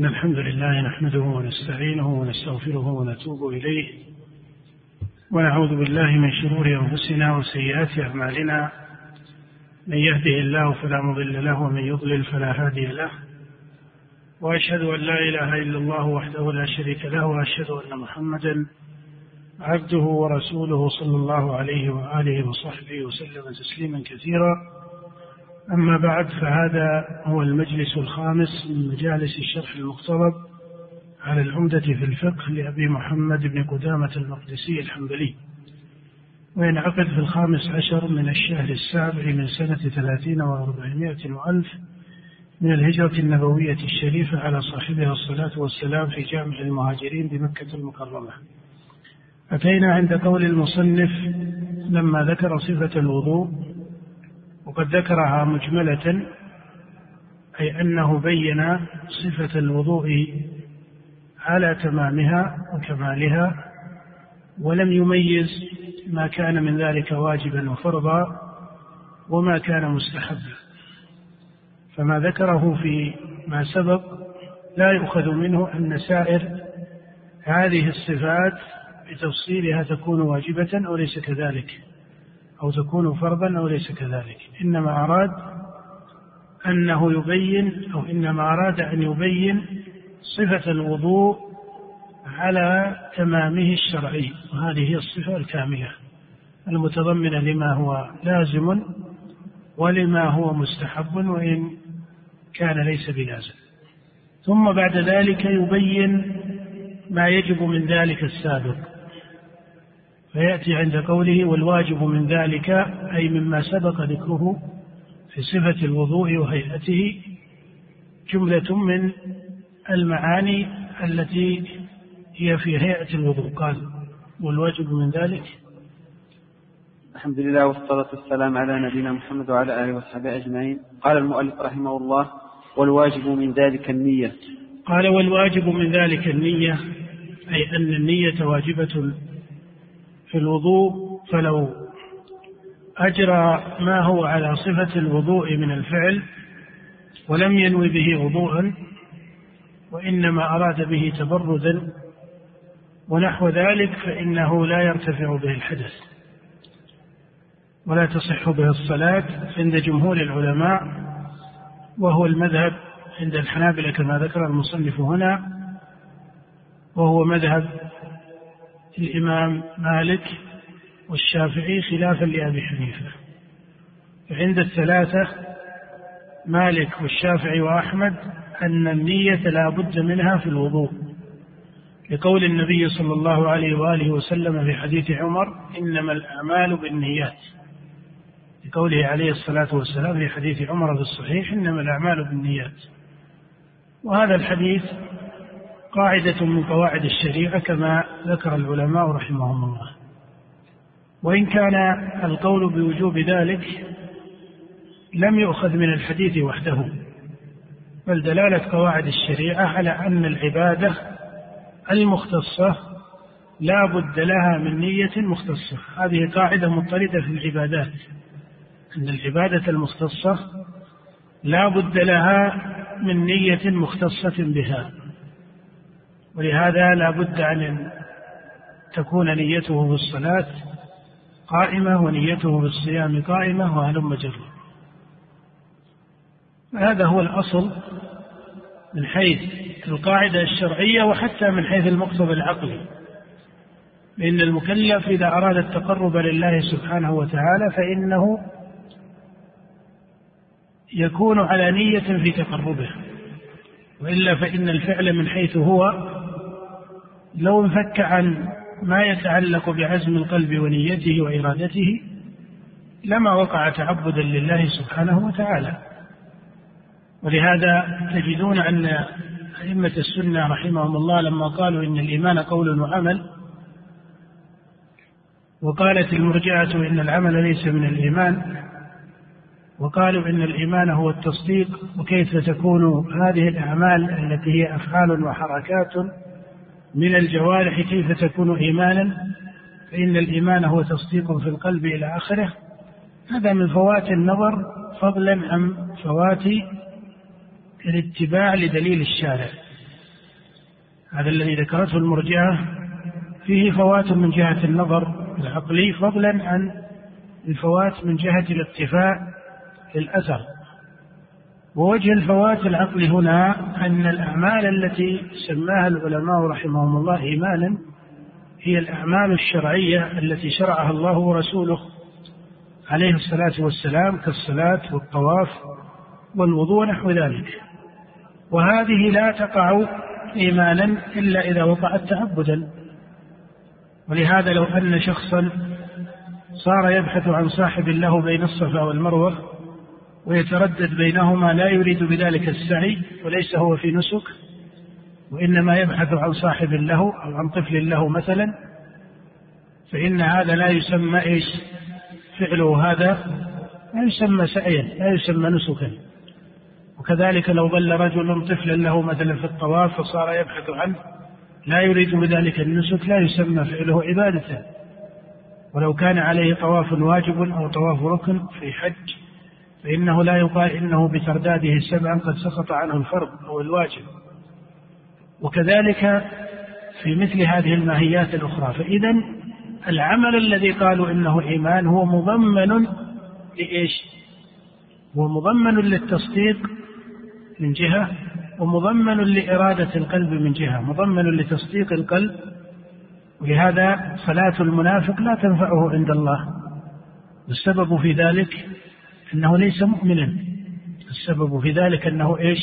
إن الحمد لله نحمده ونستعينه ونستغفره ونتوب إليه ونعوذ بالله من شرور أنفسنا وسيئات أعمالنا. من يهده الله فلا مضل له ومن يضلل فلا هادي له. وأشهد أن لا إله إلا الله وحده لا شريك له وأشهد أن محمدا عبده ورسوله صلى الله عليه وآله وصحبه وسلم تسليما كثيرا. أما بعد فهذا هو المجلس الخامس من مجالس الشرح المقترب على العمدة في الفقه لأبي محمد بن قدامة المقدسي الحنبلي. وينعقد في الخامس عشر من الشهر السابع من سنة ثلاثين وأربعمائة وألف من الهجرة النبوية الشريفة على صاحبها الصلاة والسلام في جامع المهاجرين بمكة المكرمة. أتينا عند قول المصنف لما ذكر صفة الوضوء وقد ذكرها مجملة أي أنه بين صفة الوضوء على تمامها وكمالها ولم يميز ما كان من ذلك واجبا وفرضا وما كان مستحبا. فما ذكره في ما سبق لا يؤخذ منه أن سائر هذه الصفات بتفصيلها تكون واجبة أو ليس كذلك. أو تكون فرضا أو ليس كذلك. إنما أراد أنه يبين أو إنما أراد أن يبين صفة الوضوء على تمامه الشرعي وهذه هي الصفة الكاملة المتضمنة لما هو لازم ولما هو مستحب وإن كان ليس بلازم. ثم بعد ذلك يبين ما يجب من ذلك السابق. فيأتي عند قوله والواجب من ذلك أي مما سبق ذكره في صفة الوضوء وهيئته جملة من المعاني التي هي في هيئة الوضوء. قال والواجب من ذلك. الحمد لله والصلاة والسلام على نبينا محمد وعلى آله وصحبه أجمعين. قال المؤلف رحمه الله والواجب من ذلك النية. قال والواجب من ذلك النية أي أن النية واجبة في الوضوء فلو أجرى ما هو على صفة الوضوء من الفعل ولم ينوي به وضوءا وإنما أراد به تبردا ونحو ذلك فإنه لا يرتفع به الحدث ولا تصح به الصلاة عند جمهور العلماء وهو المذهب عند الحنابلة كما ذكر المصنف هنا وهو مذهب الإمام مالك والشافعي خلافا لأبي حنيفة. عند الثلاثة مالك والشافعي وأحمد أن النية لا بد منها في الوضوء. لقول النبي صلى الله عليه وآله وسلم في حديث عمر إنما الأعمال بالنيات. لقوله عليه الصلاة والسلام في حديث عمر في الصحيح إنما الأعمال بالنيات. وهذا الحديث قاعدة من قواعد الشريعة كما ذكر العلماء رحمهم الله. وإن كان القول بوجوب ذلك لم يؤخذ من الحديث وحده بل دلالة قواعد الشريعة على أن العبادة المختصة لا بد لها من نية مختصة. هذه قاعدة مضطردة في العبادات أن العبادة المختصة لا بد لها من نية مختصة بها. ولهذا لا بد أن تكون نيته في الصلاة قائمة ونيته في الصيام قائمة وهلم جرا هذا هو الأصل من حيث القاعدة الشرعية وحتى من حيث المقتضى العقلي. لأن المكلف إذا أراد التقرب لله سبحانه وتعالى فإنه يكون على نية في تقربه. وإلا فإن الفعل من حيث هو لو انفك عن ما يتعلق بعزم القلب ونيته وإرادته لما وقع تعبدا لله سبحانه وتعالى. ولهذا تجدون أن أئمة السنة رحمهم الله لما قالوا إن الإيمان قول وعمل وقالت المرجعة إن العمل ليس من الإيمان وقالوا إن الإيمان هو التصديق وكيف تكون هذه الأعمال التي هي أفعال وحركات من الجوارح كيف تكون إيمانا فإن الإيمان هو تصديق في القلب إلى آخره. هذا من فوات النظر فضلا عن فوات الاتباع لدليل الشارع. هذا الذي ذكرته المرجعة فيه فوات من جهة النظر العقلي فضلا عن الفوات من جهة الاقتفاء للأثر. ووجه الفوات العقلي هنا أن الأعمال التي سماها العلماء رحمهم الله إيمانا هي الأعمال الشرعية التي شرعها الله ورسوله عليه الصلاة والسلام كالصلاة والطواف والوضوء نحو ذلك. وهذه لا تقع إيمانا إلا إذا وقعت تعبدا. ولهذا لو أن شخصا صار يبحث عن صاحب له بين الصفا والمروة ويتردد بينهما لا يريد بذلك السعي وليس هو في نسك وإنما يبحث عن صاحب له أو عن طفل له مثلا فإن هذا لا يسمى إيش؟ فعله هذا لا يسمى سعيا لا يسمى نسكا. وكذلك لو ظل رجل طفلا له مثلا في الطواف فصار يبحث عنه لا يريد بذلك النسك لا يسمى فعله عبادة. ولو كان عليه طواف واجب أو طواف ركن في حج فإنه لا يقال إنه بترداده سبعا قد سقط عنه الفرض أو الواجب. وكذلك في مثل هذه الماهيات الأخرى. فإذا العمل الذي قالوا إنه إيمان هو مضمن لإيش؟ هو مضمن للتصديق من جهة ومضمن لإرادة القلب من جهة. مضمن لتصديق القلب. ولهذا صلاة المنافق لا تنفعه عند الله. والسبب في ذلك أنه ليس مؤمنا. السبب في ذلك أنه إيش؟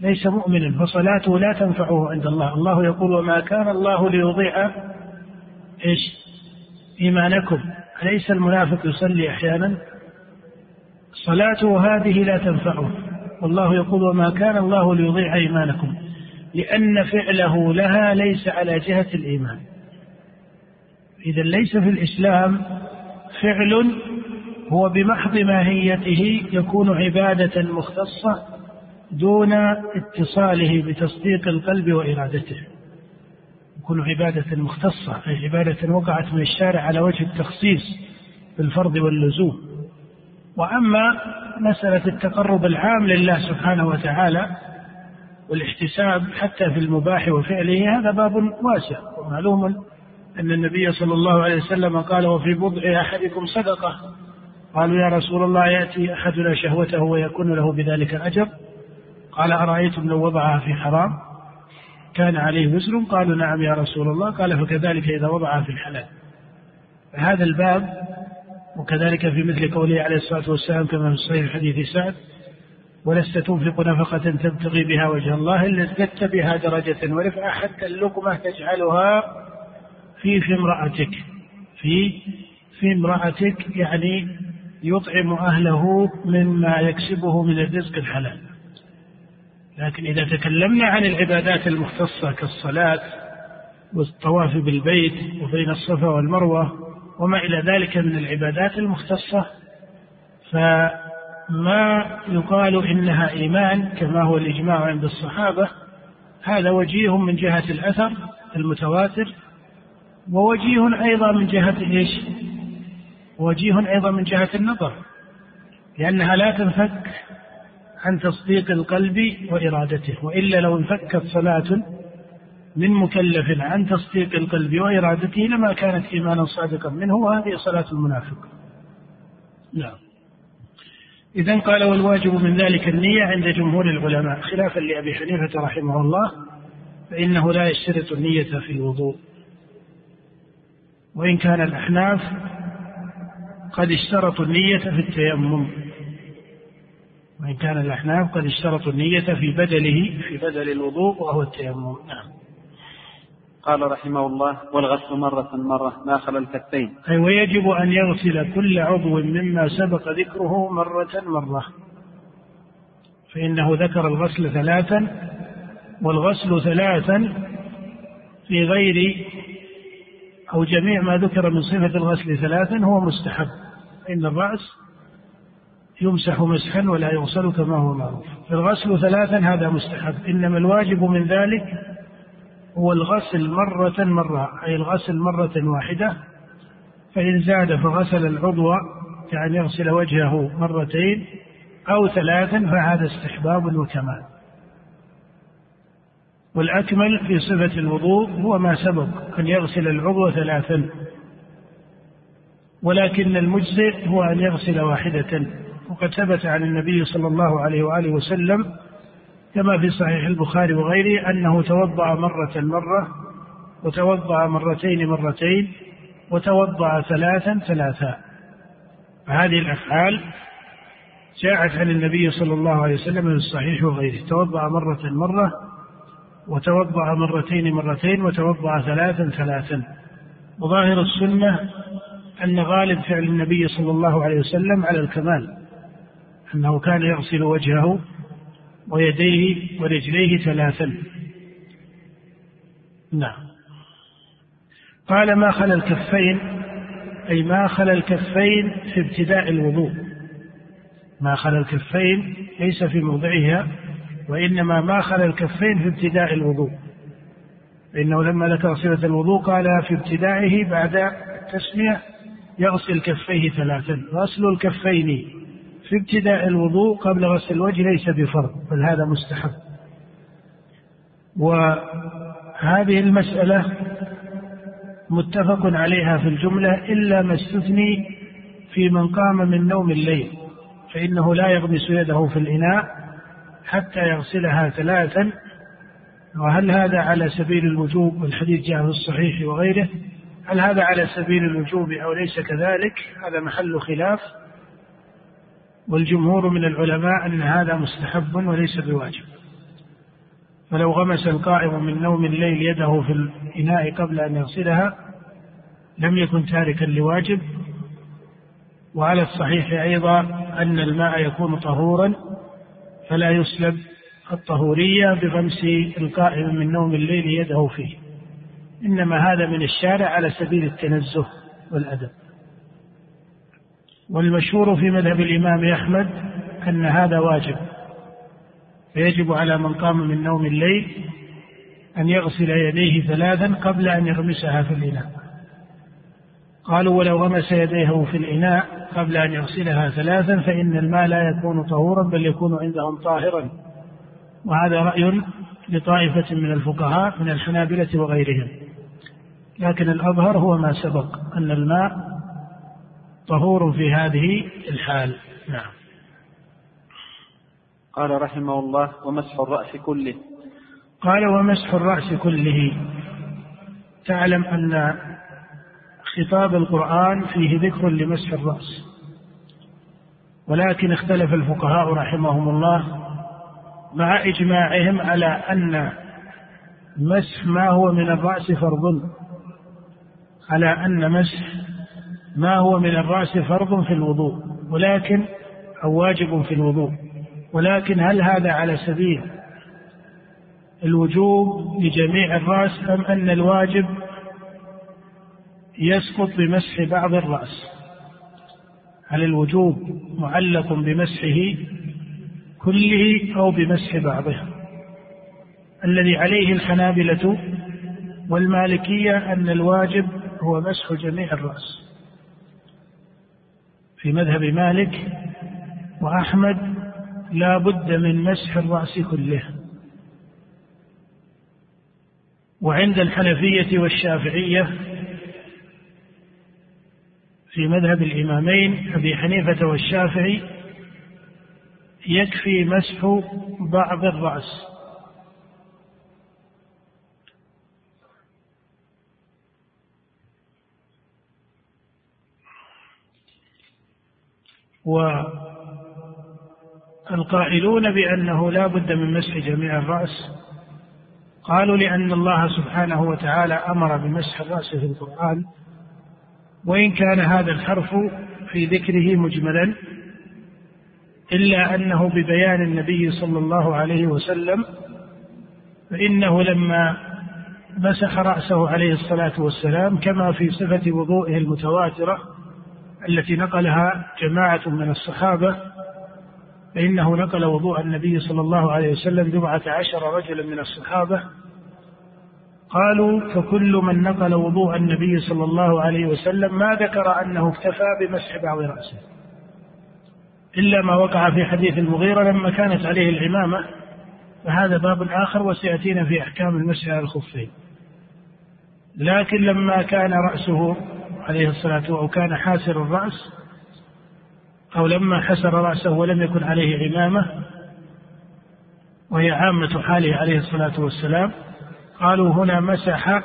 ليس مؤمنا. فصلاته لا تنفعه عند الله. الله يقول وما كان الله ليضيع إيش؟ إيمانكم. أليس المنافق يصلي أحيانا؟ صلاته هذه لا تنفعه. والله يقول وما كان الله ليضيع إيمانكم. لأن فعله لها ليس على جهة الإيمان. إذا ليس في الإسلام فعل هو بمحض ماهيته يكون عبادة مختصة دون اتصاله بتصديق القلب وإرادته. يكون عبادة مختصة أي عبادة وقعت من الشارع على وجه التخصيص بالفرض واللزوم. وأما مسألة التقرب العام لله سبحانه وتعالى والاحتساب حتى في المباح وفعله هذا باب واسع. ومعلوم أن النبي صلى الله عليه وسلم قال وفي بضع أحدكم صدقة قالوا يا رسول الله يأتي أحدنا شهوته ويكون له بذلك أجر قال أرأيتم لو وضعها في حرام؟ كان عليه وزر. قالوا نعم يا رسول الله. قال فكذلك إذا وضعها في الحلال. هذا الباب وكذلك في مثل قوله عليه الصلاة والسلام كما في الصحيح حديث سعد ولست تنفق نفقة تبتغي بها وجه الله إلا ازددت بها درجة ورفعة حتى اللقمة تجعلها في في امرأتك. في في امرأتك يعني يطعم أهله مما يكسبه من الرزق الحلال. لكن إذا تكلمنا عن العبادات المختصة كالصلاة والطواف بالبيت وبين الصفا والمروة وما إلى ذلك من العبادات المختصة فما يقال إنها إيمان كما هو الإجماع عند الصحابة هذا وجيه من جهة الأثر المتواتر ووجيه أيضا من جهة إيش؟ وجيه أيضا من جهة النظر لأنها لا تنفك عن تصديق القلب وإرادته وإلا لو انفكت صلاة من مكلف عن تصديق القلب وإرادته لما كانت إيمانا صادقا منه وهذه صلاة المنافق. نعم. إذا قال والواجب من ذلك النية عند جمهور العلماء خلافا لأبي حنيفة رحمه الله فإنه لا يشترط النية في الوضوء. وإن كان الأحناف قد اشترطوا النية في التيمم. وإن كان الأحناف قد اشترطوا النية في بدله في بدل الوضوء وهو التيمم. نعم. قال رحمه الله والغسل مرة مرة ما خلا الكفين. أي ويجب أن يغسل كل عضو مما سبق ذكره مرة مرة. فإنه ذكر الغسل ثلاثا والغسل ثلاثا في غير أو جميع ما ذكر من صفة الغسل ثلاثا هو مستحب. إن الرأس يمسح مسحا ولا يغسل كما هو معروف. الغسل ثلاثا هذا مستحب. إنما الواجب من ذلك هو الغسل مرة مرة أي الغسل مرة واحدة. فإن زاد فغسل العضو كأن يغسل وجهه مرتين أو ثلاثا فهذا استحباب وكمال. والأكمل في صفة الوضوء هو ما سبق أن يغسل العضو ثلاثا. ولكن المجزئ هو أن يغسل واحدة. وقد ثبت عن النبي صلى الله عليه وآله وسلم كما في صحيح البخاري وغيره أنه توضأ مرة مرة وتوضأ مرتين مرتين وتوضأ ثلاثا ثلاثا. فهذه الأفعال جاءت عن النبي صلى الله عليه وسلم في الصحيح وغيره توضأ مرة مرة وتوضأ مرتين مرتين وتوضأ ثلاثا ثلاثا. وظاهر السنة أن غالب فعل النبي صلى الله عليه وسلم على الكمال أنه كان يغسل وجهه ويديه ورجليه ثلاثا. نعم. قال ما خلا الكفين؟ أي ما خلا الكفين في ابتداء الوضوء. ما خلا الكفين ليس في موضعها وإنما ما خلا الكفين في ابتداء الوضوء. فإنه لما ذكر صفة الوضوء قال في ابتدائه بعد التسمية يغسل كفيه ثلاثا غسل الكفين في ابتداء الوضوء قبل غسل الوجه ليس بفرض بل هذا مستحب. وهذه المسألة متفق عليها في الجملة إلا ما استثني في من قام من نوم الليل فإنه لا يغمس يده في الإناء حتى يغسلها ثلاثا وهل هذا على سبيل الوجوب والحديث جاء في الصحيح وغيره؟ هل هذا على سبيل الوجوب أو ليس كذلك؟ هذا محل خلاف. والجمهور من العلماء أن هذا مستحب وليس بواجب. فلو غمس القائم من نوم الليل يده في الإناء قبل أن يغسلها لم يكن تاركا لواجب. وعلى الصحيح أيضا أن الماء يكون طهورا. فلا يسلب الطهورية بغمس القائم من نوم الليل يده فيه. إنما هذا من الشارع على سبيل التنزه والأدب. والمشهور في مذهب الإمام أحمد أن هذا واجب. فيجب على من قام من نوم الليل أن يغسل يديه ثلاثا قبل أن يغمسها في الإناء. قالوا ولو غمس يديه في الإناء قبل أن يغسلها ثلاثا فإن الماء لا يكون طهورا بل يكون عندهم طاهرا. وهذا رأي لطائفة من الفقهاء من الحنابلة وغيرهم. لكن الأظهر هو ما سبق أن الماء طهور في هذه الحال. نعم. قال رحمه الله ومسح الرأس كله. قال ومسح الرأس كله. تعلم أن خطاب القرآن فيه ذكر لمسح الرأس. ولكن اختلف الفقهاء رحمهم الله مع إجماعهم على أن مسح ما هو من الرأس فرض. على أن مسح ما هو من الرأس فرض في الوضوء ولكن أو واجب في الوضوء. ولكن هل هذا على سبيل الوجوب لجميع الرأس أم أن الواجب يسقط بمسح بعض الرأس. هل الوجوب معلق بمسحه كله أو بمسح بعضه الذي عليه الحنابلة والمالكية أن الواجب هو مسح جميع الرأس. في مذهب مالك وأحمد لا بد من مسح الرأس كله. وعند الحنفية والشافعية في مذهب الإمامين أبي حنيفة والشافعي يكفي مسح بعض الرأس. والقائلون بأنه لا بد من مسح جميع الرأس. قالوا لأن الله سبحانه وتعالى أمر بمسح الرأس في القرآن. وإن كان هذا الحرف في ذكره مجملا إلا أنه ببيان النبي صلى الله عليه وسلم فإنه لما مسح رأسه عليه الصلاة والسلام كما في صفة وضوئه المتواترة التي نقلها جماعة من الصحابة فإنه نقل وضوء النبي صلى الله عليه وسلم بضعة عشر رجلا من الصحابة قالوا فكل من نقل وضوء النبي صلى الله عليه وسلم ما ذكر أنه اكتفى بمسح بعض رأسه. إلا ما وقع في حديث المغيرة لما كانت عليه العمامة فهذا باب آخر وسيأتينا في أحكام المسح على الخفين. لكن لما كان رأسه عليه الصلاة والسلام أو كان حاسر الرأس أو لما حسر رأسه ولم يكن عليه عمامة وهي عامة حاله عليه الصلاة والسلام قالوا هنا مسح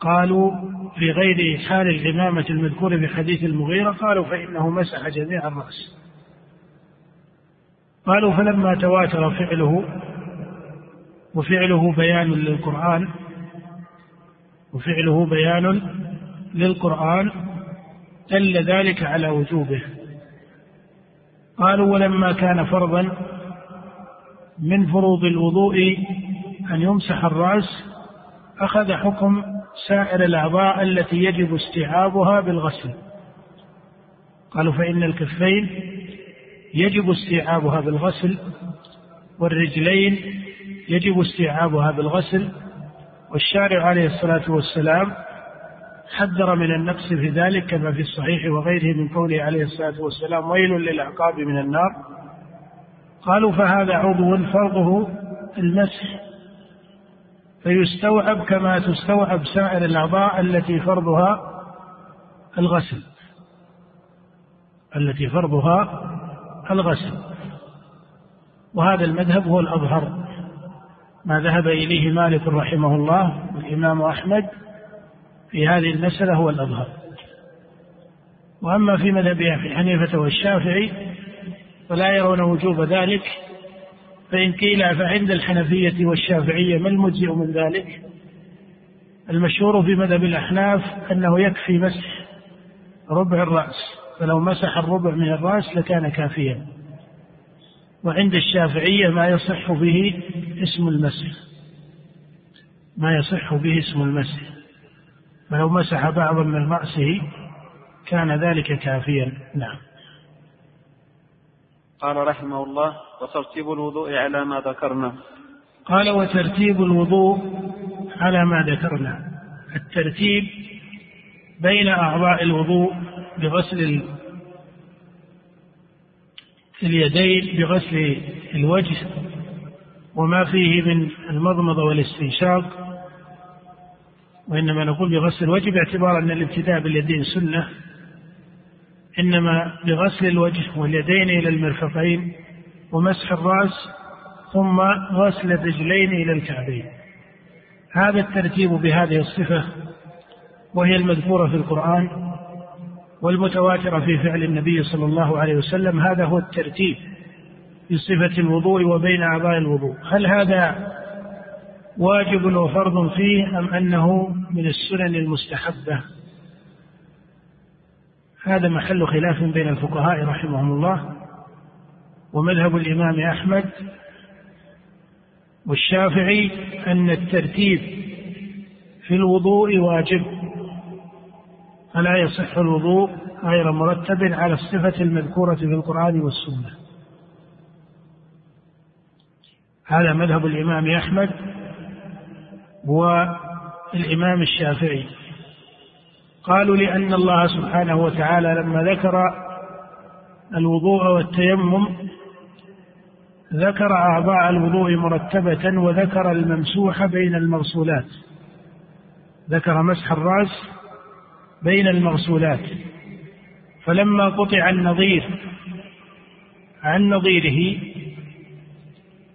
قالوا في غير حال العمامة المذكورة في حديث المغيرة قالوا فإنه مسح جميع الرأس. قالوا فلما تواتر فعله وفعله بيان للقرآن وفعله بيان للقرآن دل ذلك على وجوبه. قالوا ولما كان فرضا من فروض الوضوء أن يمسح الرأس أخذ حكم سائر الأعضاء التي يجب استيعابها بالغسل. قالوا فإن الكفين يجب استيعابها بالغسل والرجلين يجب استيعابها بالغسل. والشارع عليه الصلاة والسلام حذر من النقص في ذلك كما في الصحيح وغيره من قوله عليه الصلاة والسلام ويل للعقاب من النار. قالوا فهذا عضو فرضه المسح فيستوعب كما تستوعب سائر الأعضاء التي فرضها الغسل. التي فرضها الغسل. وهذا المذهب هو الأظهر. ما ذهب إليه مالك رحمه الله والإمام أحمد في هذه المسألة هو الأظهر. وأما في مذهب أبي حنيفة والشافعي فلا يرون وجوب ذلك فإن قيل فعند الحنفية والشافعية ما المجزئ من ذلك؟ المشهور في مذهب الأحناف أنه يكفي مسح ربع الرأس فلو مسح الربع من الرأس لكان كافيا. وعند الشافعية ما يصح به اسم المسح. ما يصح به اسم المسح. فلو مسح بعضا من رأسه كان ذلك كافيا. نعم. قال رحمه الله وترتيب الوضوء على ما ذكرنا. قال وترتيب الوضوء على ما ذكرنا. الترتيب بين أعضاء الوضوء بغسل اليدين بغسل الوجه وما فيه من المضمضة والاستنشاق وإنما نقول بغسل الوجه باعتبار أن الابتداء باليدين سنة إنما بغسل الوجه واليدين إلى المرفقين ومسح الرأس ثم غسل الرجلين إلى الكعبين. هذا الترتيب بهذه الصفة وهي المذكورة في القرآن والمتواترة في فعل النبي صلى الله عليه وسلم. هذا هو الترتيب في صفة الوضوء وبين أعضاء الوضوء. هل هذا واجب وفرض فيه أم أنه من السنن المستحبة؟ هذا محل خلاف بين الفقهاء رحمهم الله ومذهب الإمام أحمد والشافعي أن الترتيب في الوضوء واجب فلا يصح الوضوء غير مرتب على الصفة المذكورة في القرآن والسنة. هذا مذهب الإمام أحمد والإمام الشافعي. قالوا لأن الله سبحانه وتعالى لما ذكر الوضوء والتيمم ذكر أعضاء الوضوء مرتبة وذكر الممسوح بين المغسولات. ذكر مسح الرأس بين المغسولات. فلما قطع النظير عن نظيره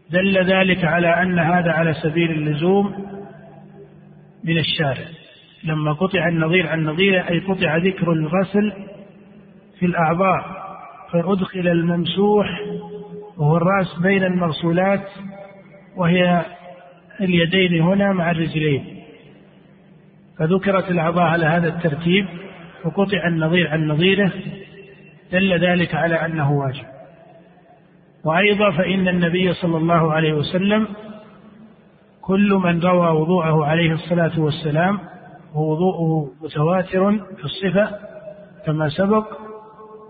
دل ذلك على أن هذا على سبيل اللزوم من الشارع. لما قطع النظير عن نظيره أي قطع ذكر الغسل في الأعضاء فأدخل الممسوح وهو الرأس بين المغسولات وهي اليدين هنا مع الرجلين. فذكرت الأعضاء على هذا الترتيب وقطع النظير عن نظيره دل ذلك على أنه واجب. وأيضا فإن النبي صلى الله عليه وسلم كل من روى وضوءه عليه الصلاة والسلام ووضوءه متواتر في الصفة كما سبق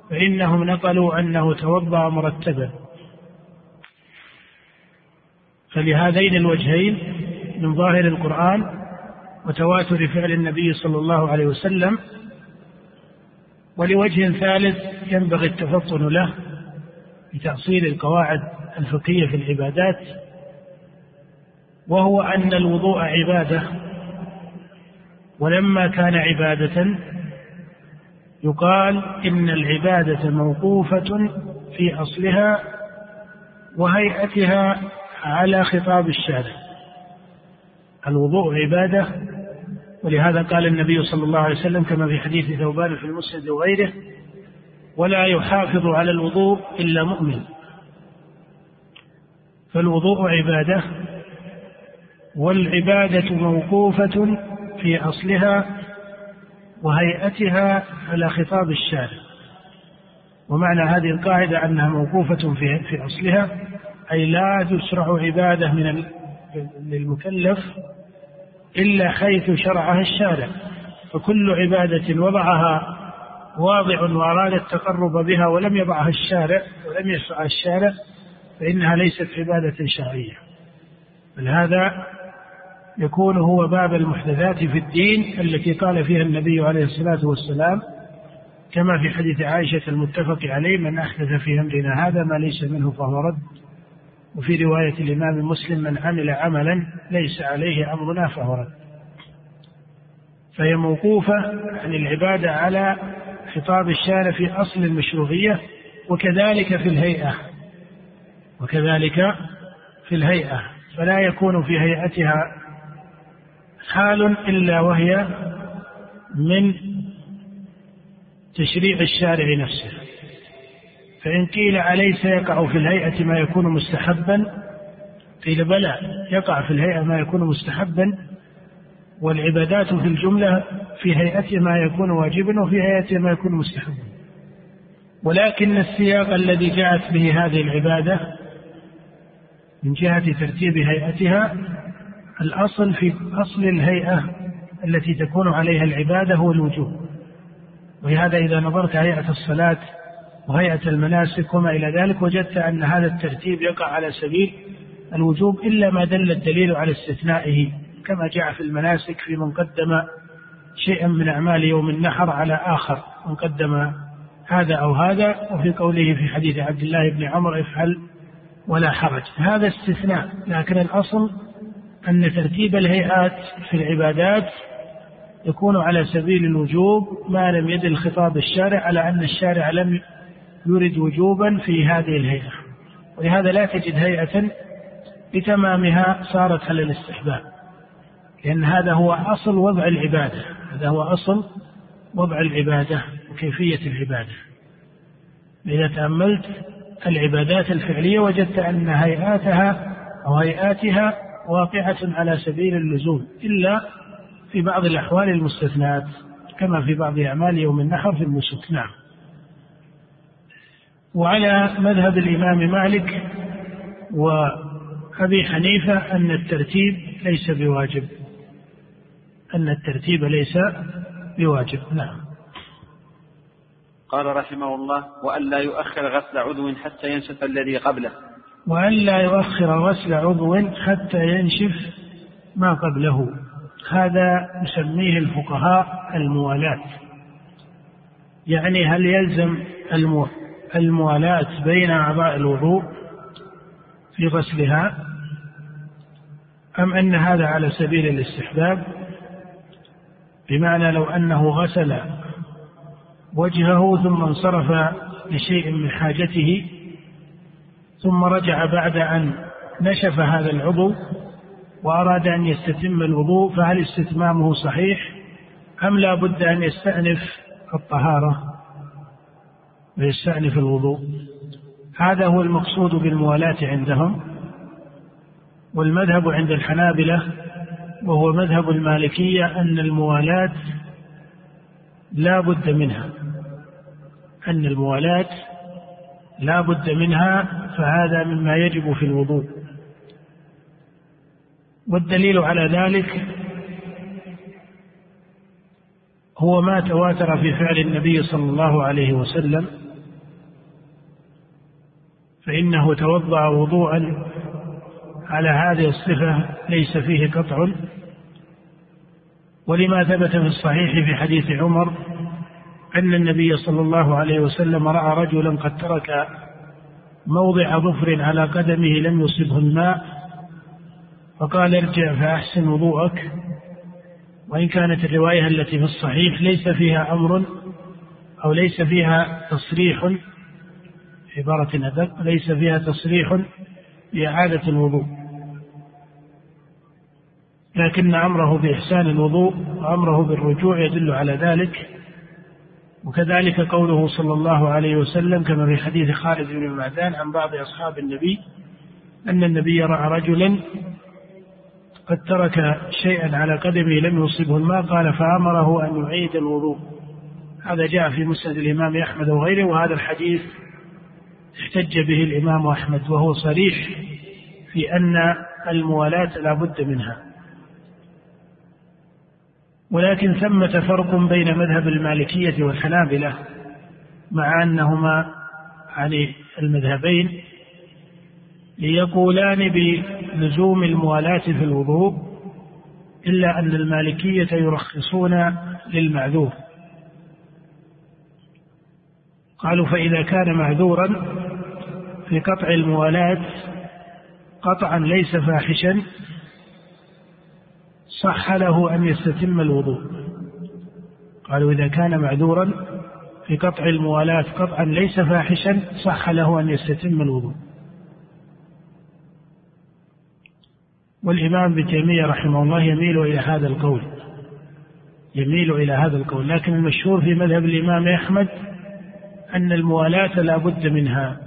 فإنهم نقلوا أنه توضأ مرتبا. فلهذين الوجهين من ظاهر القرآن وتواتر فعل النبي صلى الله عليه وسلم ولوجه ثالث ينبغي التفطن له بتأصيل القواعد الفقهية في العبادات وهو أن الوضوء عبادة. ولما كان عبادة يقال إن العبادة موقوفة في أصلها وهيئتها على خطاب الشارع. الوضوء عبادة ولهذا قال النبي صلى الله عليه وسلم كما في حديث ثوبان في المسند وغيره ولا يحافظ على الوضوء إلا مؤمن. فالوضوء عبادة والعبادة موقوفة في أصلها وهيئتها على خطاب الشارع. ومعنى هذه القاعدة أنها موقوفة في في أصلها أي لا تشرع عبادة من للمكلف إلا حيث شرعها الشارع. فكل عبادة وضعها واضع وأراد التقرب بها ولم يضعها الشارع ولم يشرعها الشارع فإنها ليست عبادة شرعية. بل هذا يكون هو باب المحدثات في الدين التي قال فيها النبي عليه الصلاة والسلام كما في حديث عائشة المتفق عليه من أحدث في أمرنا هذا ما ليس منه فهو رد. وفي رواية الإمام مسلم من عمل عملا ليس عليه أمرنا فهو رد. فهي موقوفة عن العبادة على خطاب الشارع في أصل المشروعية وكذلك في الهيئة وكذلك في الهيئة فلا يكون في هيئتها حال إلا وهي من تشريع الشارع نفسه. فإن قيل أليس يقع في الهيئة ما يكون مستحبا قيل بلى يقع في الهيئة ما يكون مستحبا والعبادات في الجملة في هيئة ما يكون واجبا وفي هيئة ما يكون مستحبا. ولكن السياق الذي جاءت به هذه العبادة من جهة ترتيب هيئتها الأصل في أصل الهيئة التي تكون عليها العبادة هو الوجوب. ولهذا إذا نظرت هيئة الصلاة وهيئة المناسك وما إلى ذلك وجدت أن هذا الترتيب يقع على سبيل الوجوب إلا ما دل الدليل على استثنائه كما جاء في المناسك في من قدم شيئا من أعمال يوم النحر على آخر من قدم هذا أو هذا وفي قوله في حديث عبد الله بن عمر افعل ولا حرج هذا استثناء لكن الأصل أن ترتيب الهيئات في العبادات يكون على سبيل الوجوب ما لم يدل خطاب الشارع على أن الشارع لم يرد وجوبا في هذه الهيئة. ولهذا لا تجد هيئة بتمامها صارت على الاستحباب لأن هذا هو أصل وضع العبادة. هذا هو أصل وضع العبادة وكيفية العبادة. إذا تأملت العبادات الفعلية وجدت أن هيئاتها أو هيئاتها واقعة على سبيل اللزوم إلا في بعض الأحوال المستثنات كما في بعض أعمال يوم النحر في النسك. نعم. وعلى مذهب الإمام مالك وأبي حنيفة أن الترتيب ليس بواجب. أن الترتيب ليس بواجب. نعم. قال رحمه الله وأن لا يؤخر غسل عضو حتى ينشف الذي قبله. وأن لا يؤخر غسل عضو حتى ينشف ما قبله. هذا يسميه الفقهاء الموالاة يعني هل يلزم الموالاة بين أعضاء الوضوء في غسلها؟ أم أن هذا على سبيل الاستحباب؟ بمعنى لو أنه غسل وجهه ثم انصرف لشيء من حاجته ثم رجع بعد أن نشف هذا العضو وأراد أن يستتم الوضوء فهل استتمامه صحيح أم لا بد أن يستأنف الطهارة؟ ويستأنف الوضوء. هذا هو المقصود بالموالاة عندهم والمذهب عند الحنابلة وهو مذهب المالكية أن الموالاة لا بد منها. أن الموالاة لا بد منها فهذا مما يجب في الوضوء. والدليل على ذلك هو ما تواتر في فعل النبي صلى الله عليه وسلم فإنه توضأ وضوءا على هذه الصفة ليس فيه قطع. ولما ثبت في الصحيح في حديث عمر أن النبي صلى الله عليه وسلم رأى رجلا قد ترك موضع ظفر على قدمه لم يصبه الماء فقال ارجع فأحسن وضوءك. وإن كانت الرواية التي في الصحيح ليس فيها أمر أو ليس فيها تصريح عبارة أدق ليس فيها تصريح بإعادة الوضوء. لكن أمره بإحسان الوضوء وأمره بالرجوع يدل على ذلك. وكذلك قوله صلى الله عليه وسلم كما في حديث خالد بن معدان عن بعض أصحاب النبي أن النبي رأى رجلا قد ترك شيئا على قدمه لم يصبه الماء قال فأمره أن يعيد الوضوء. هذا جاء في مسند الإمام أحمد وغيره وهذا الحديث احتج به الإمام أحمد وهو صريح في أن الموالاة لا بد منها. ولكن ثمة فرق بين مذهب المالكية والحنابلة مع أنهما عن المذهبين ليقولان بلزوم الموالاة في الوضوء إلا أن المالكية يرخصون للمعذور. قالوا فإذا كان معذورا في قطع الموالاة قطعا ليس فاحشا صح له أن يستتم الوضوء. قالوا إذا كان معذورا في قطع الموالاة قطعا ليس فاحشا صح له أن يستتم الوضوء. والإمام ابن تيمية رحمه الله يميل إلى هذا القول. يميل إلى هذا القول. لكن المشهور في مذهب الإمام أحمد أن الموالاة لا بد منها.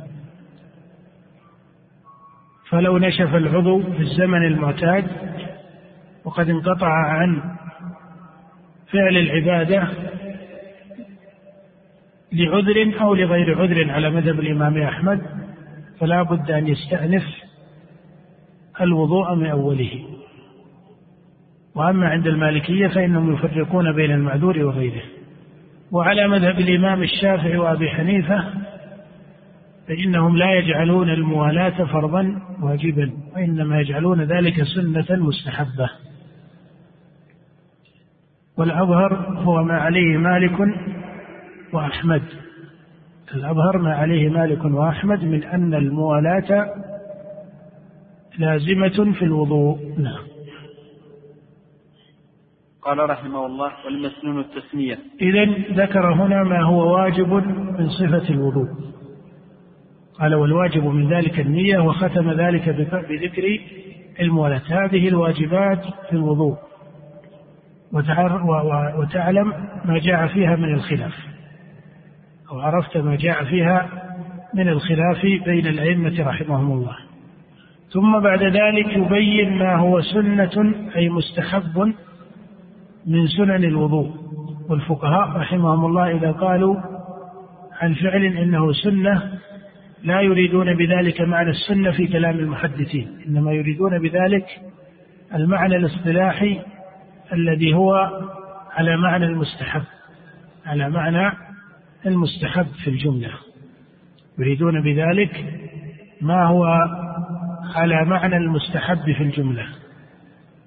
فلو نشف العضو في الزمن المعتاد وقد انقطع عن فعل العبادة لعذر أو لغير عذر على مذهب الإمام أحمد فلا بد أن يستأنف الوضوء من أوله. وأما عند المالكية فإنهم يفرقون بين المعذور وغيره. وعلى مذهب الإمام الشافعي وأبي حنيفة فإنهم لا يجعلون الموالاة فرضا واجبا وإنما يجعلون ذلك سنة مستحبة. والأظهر هو ما عليه مالك وأحمد. الأظهر ما عليه مالك وأحمد من أن الموالاة لازمة في الوضوء. نعم. قال رحمه الله والمسنون التسمية إذا ذكر هنا ما هو واجب من صفة الوضوء. قال والواجب من ذلك النية وختم ذلك بذكر المولاة هذه الواجبات في الوضوء. وتعلم ما جاء فيها من الخلاف. أو عرفت ما جاء فيها من الخلاف بين الأئمة رحمهم الله. ثم بعد ذلك يبين ما هو سنة أي مستحب من سنن الوضوء. والفقهاء رحمهم الله إذا قالوا عن فعل إنه سنة لا يريدون بذلك معنى السنة في كلام المحدثين. إنما يريدون بذلك المعنى الاصطلاحي الذي هو على معنى المستحب على معنى المستحب في الجملة. يريدون بذلك ما هو على معنى المستحب في الجملة.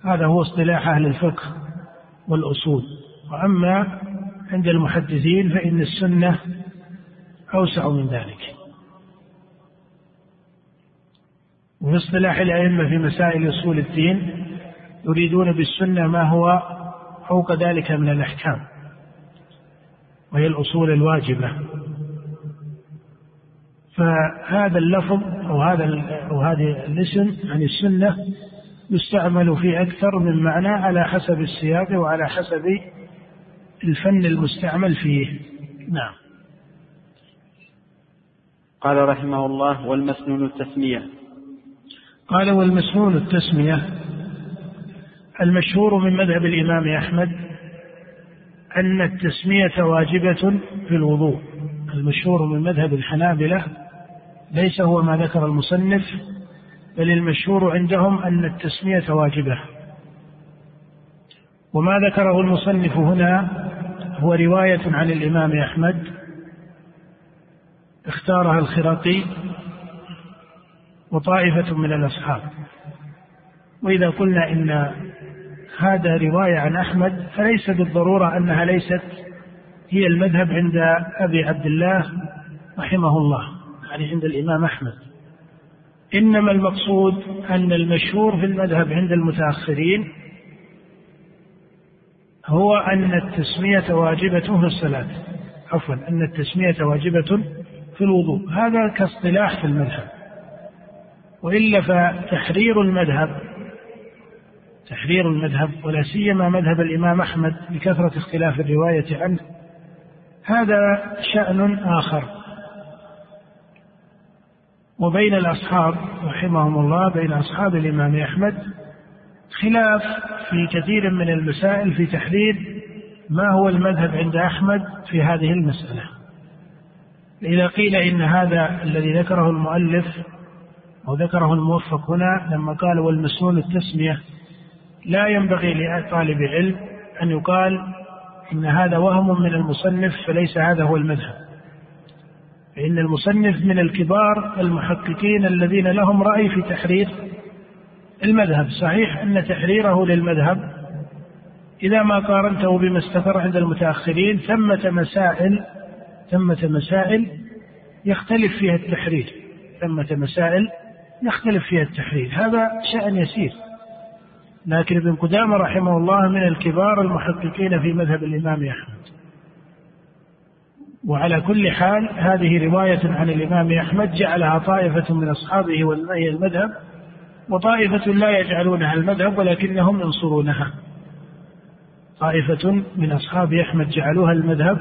هذا هو اصطلاح أهل الفقه والأصول. وأما عند المحدثين فإن السنة أوسع من ذلك. وفي اصطلاح الأئمة في مسائل أصول الدين يريدون بالسنة ما هو فوق ذلك من الأحكام وهي الأصول الواجبة. فهذا اللفظ أو هذا أو هذه الاسم عن السنة يستعمل في أكثر من معنى على حسب السياق وعلى حسب الفن المستعمل فيه. نعم. قال رحمه الله والمسنون التسمية. قال والمسنون التسمية. المشهور من مذهب الإمام أحمد أن التسمية واجبة في الوضوء. المشهور من مذهب الحنابلة ليس هو ما ذكر المصنف بل المشهور عندهم أن التسمية واجبة. وما ذكره المصنف هنا هو رواية عن الإمام أحمد اختارها الخراقي وطائفة من الأصحاب. وإذا قلنا إن هذا رواية عن أحمد فليس بالضرورة أنها ليست هي المذهب عند أبي عبد الله رحمه الله يعني عند الإمام أحمد. إنما المقصود أن المشهور في المذهب عند المتأخرين هو أن التسمية واجبة في الصلاة. عفوا أن التسمية واجبة في الوضوء. هذا كاصطلاح في المذهب. وإلا فتحرير المذهب تحرير المذهب ولا سيما مذهب الإمام أحمد لكثرة اختلاف الرواية عنه. هذا شأن آخر. وبين الأصحاب رحمهم الله بين أصحاب الإمام أحمد خلاف في كثير من المسائل في تحرير ما هو المذهب عند أحمد في هذه المسألة. إذا قيل إن هذا الذي ذكره المؤلف أو ذكره الموفق هنا لما قال والمسنون التسمية لا ينبغي لطالب علم أن يقال إن هذا وهم من المصنف فليس هذا هو المذهب. فإن المصنف من الكبار المحققين الذين لهم رأي في تحرير المذهب. صحيح أن تحريره للمذهب إذا ما قارنته بما استقر عند المتأخرين ثمة مسائل ثمة مسائل يختلف فيها التحرير. ثمة مسائل يختلف فيها التحرير. هذا شأن يسير. لكن ابن قدامة رحمه الله من الكبار المحققين في مذهب الإمام أحمد. وعلى كل حال هذه رواية عن الإمام أحمد جعلها طائفة من أصحابه والمي المذهب وطائفة لا يجعلونها المذهب ولكنهم ينصرونها. طائفة من أصحاب أحمد جعلوها المذهب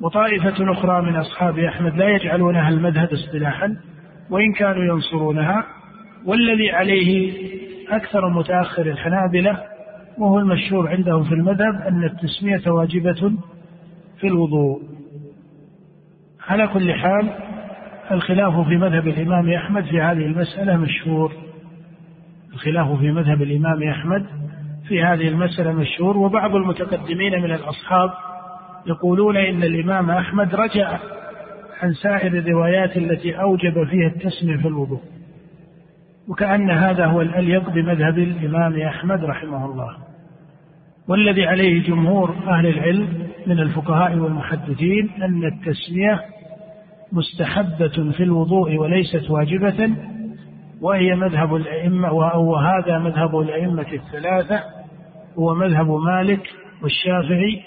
وطائفة أخرى من أصحاب أحمد لا يجعلونها المذهب اصطلاحا وإن كانوا ينصرونها والذي عليه أكثر متأخر الحنابلة وهو المشهور عندهم في المذهب أن التسمية واجبة في الوضوء. على كل حال الخلاف في مذهب الإمام أحمد في هذه المسألة مشهور. الخلاف في مذهب الإمام أحمد في هذه المسألة مشهور وبعض المتقدمين من الأصحاب يقولون إن الإمام أحمد رجع عن سائر الروايات التي أوجب فيها التسمية في الوضوء. وكأن هذا هو الأليق بمذهب الإمام أحمد رحمه الله. والذي عليه جمهور أهل العلم من الفقهاء والمحدثين أن التسمية مستحبة في الوضوء وليست واجبة وهي مذهب الأئمة وهذا مذهب الأئمة الثلاثة هو مذهب مالك والشافعي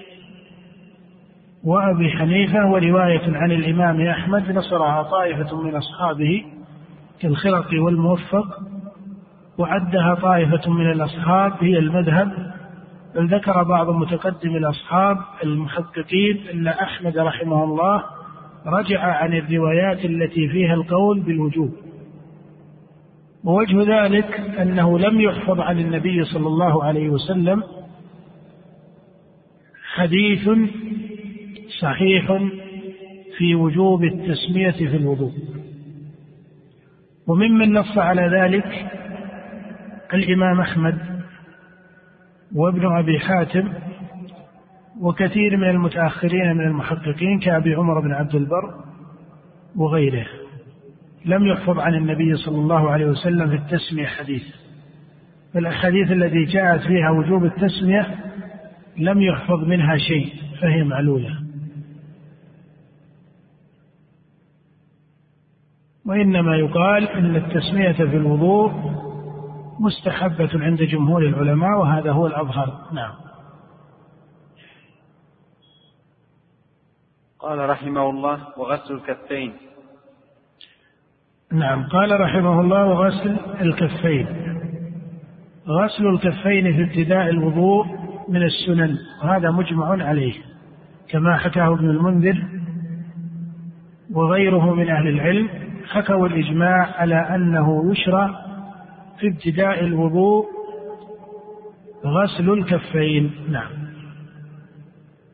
وأبي حنيفة ورواية عن الإمام أحمد نصرها طائفة من أصحابه كالخرق والموفق وعدها طائفة من الأصحاب هي المذهب. بل ذكر بعض متقدم الأصحاب المحققين أن أحمد رحمه الله رجع عن الروايات التي فيها القول بالوجوب. ووجه ذلك أنه لم يحفظ عن النبي صلى الله عليه وسلم حديث صحيح في وجوب التسمية في الوضوء. وممن نص على ذلك الإمام أحمد وابن أبي حاتم وكثير من المتأخرين من المحققين كأبي عمر بن عبد البر وغيره. لم يحفظ عن النبي صلى الله عليه وسلم في التسمية حديث. فالأحاديث التي جاءت فيها وجوب التسمية لم يحفظ منها شيء فهي معلولة. وإنما يقال أن التسمية في الوضوء مستحبة عند جمهور العلماء وهذا هو الأظهر. نعم. قال رحمه الله وغسل الكفين. نعم. قال رحمه الله وغسل الكفين. غسل الكفين في ابتداء الوضوء من السنن وهذا مجمع عليه كما حكاه ابن المنذر وغيره من أهل العلم. حكوا الإجماع على أنه يشرع في ابتداء الوضوء غسل الكفين. نعم.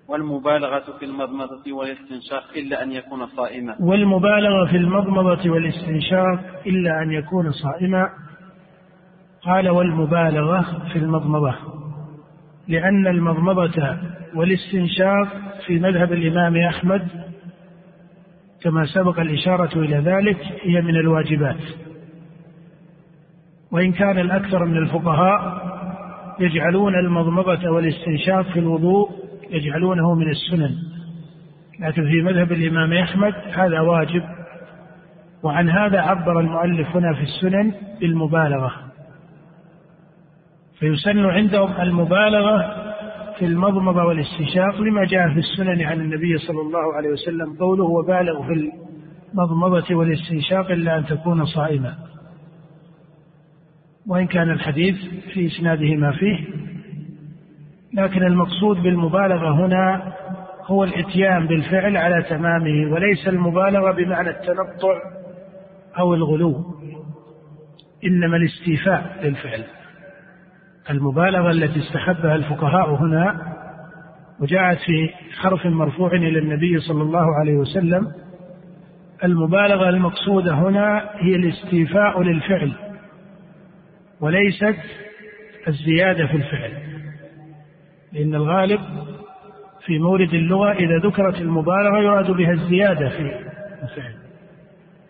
والمبالغة في المضمضة والاستنشاق إلا أن يكون صائما. والمبالغة في المضمضة والاستنشاق إلا أن يكون صائما. قال والمبالغة في المضمضة لأن المضمضة والاستنشاق في مذهب الإمام أحمد كما سبق الإشارة إلى ذلك هي من الواجبات. وإن كان الأكثر من الفقهاء يجعلون المضمضة والاستنشاق في الوضوء يجعلونه من السنن. لكن في مذهب الإمام أحمد هذا واجب وعن هذا عبر المؤلف هنا في السنن بالمبالغة. فيسن عندهم المبالغة في المضمضة والاستنشاق لما جاء في السنن عن النبي صلى الله عليه وسلم قوله وبالغ في المضمضة والاستنشاق إلا أن تكون صائما. وإن كان الحديث في إسناده ما فيه لكن المقصود بالمبالغة هنا هو الإتيان بالفعل على تمامه وليس المبالغة بمعنى التنطع أو الغلو إنما الاستيفاء للفعل. المبالغة التي استحبها الفقهاء هنا وجاءت في حرف مرفوع إلى النبي صلى الله عليه وسلم المبالغة المقصودة هنا هي الاستيفاء للفعل وليست الزيادة في الفعل لأن الغالب في مورد اللغة إذا ذكرت المبالغة يراد بها الزيادة في الفعل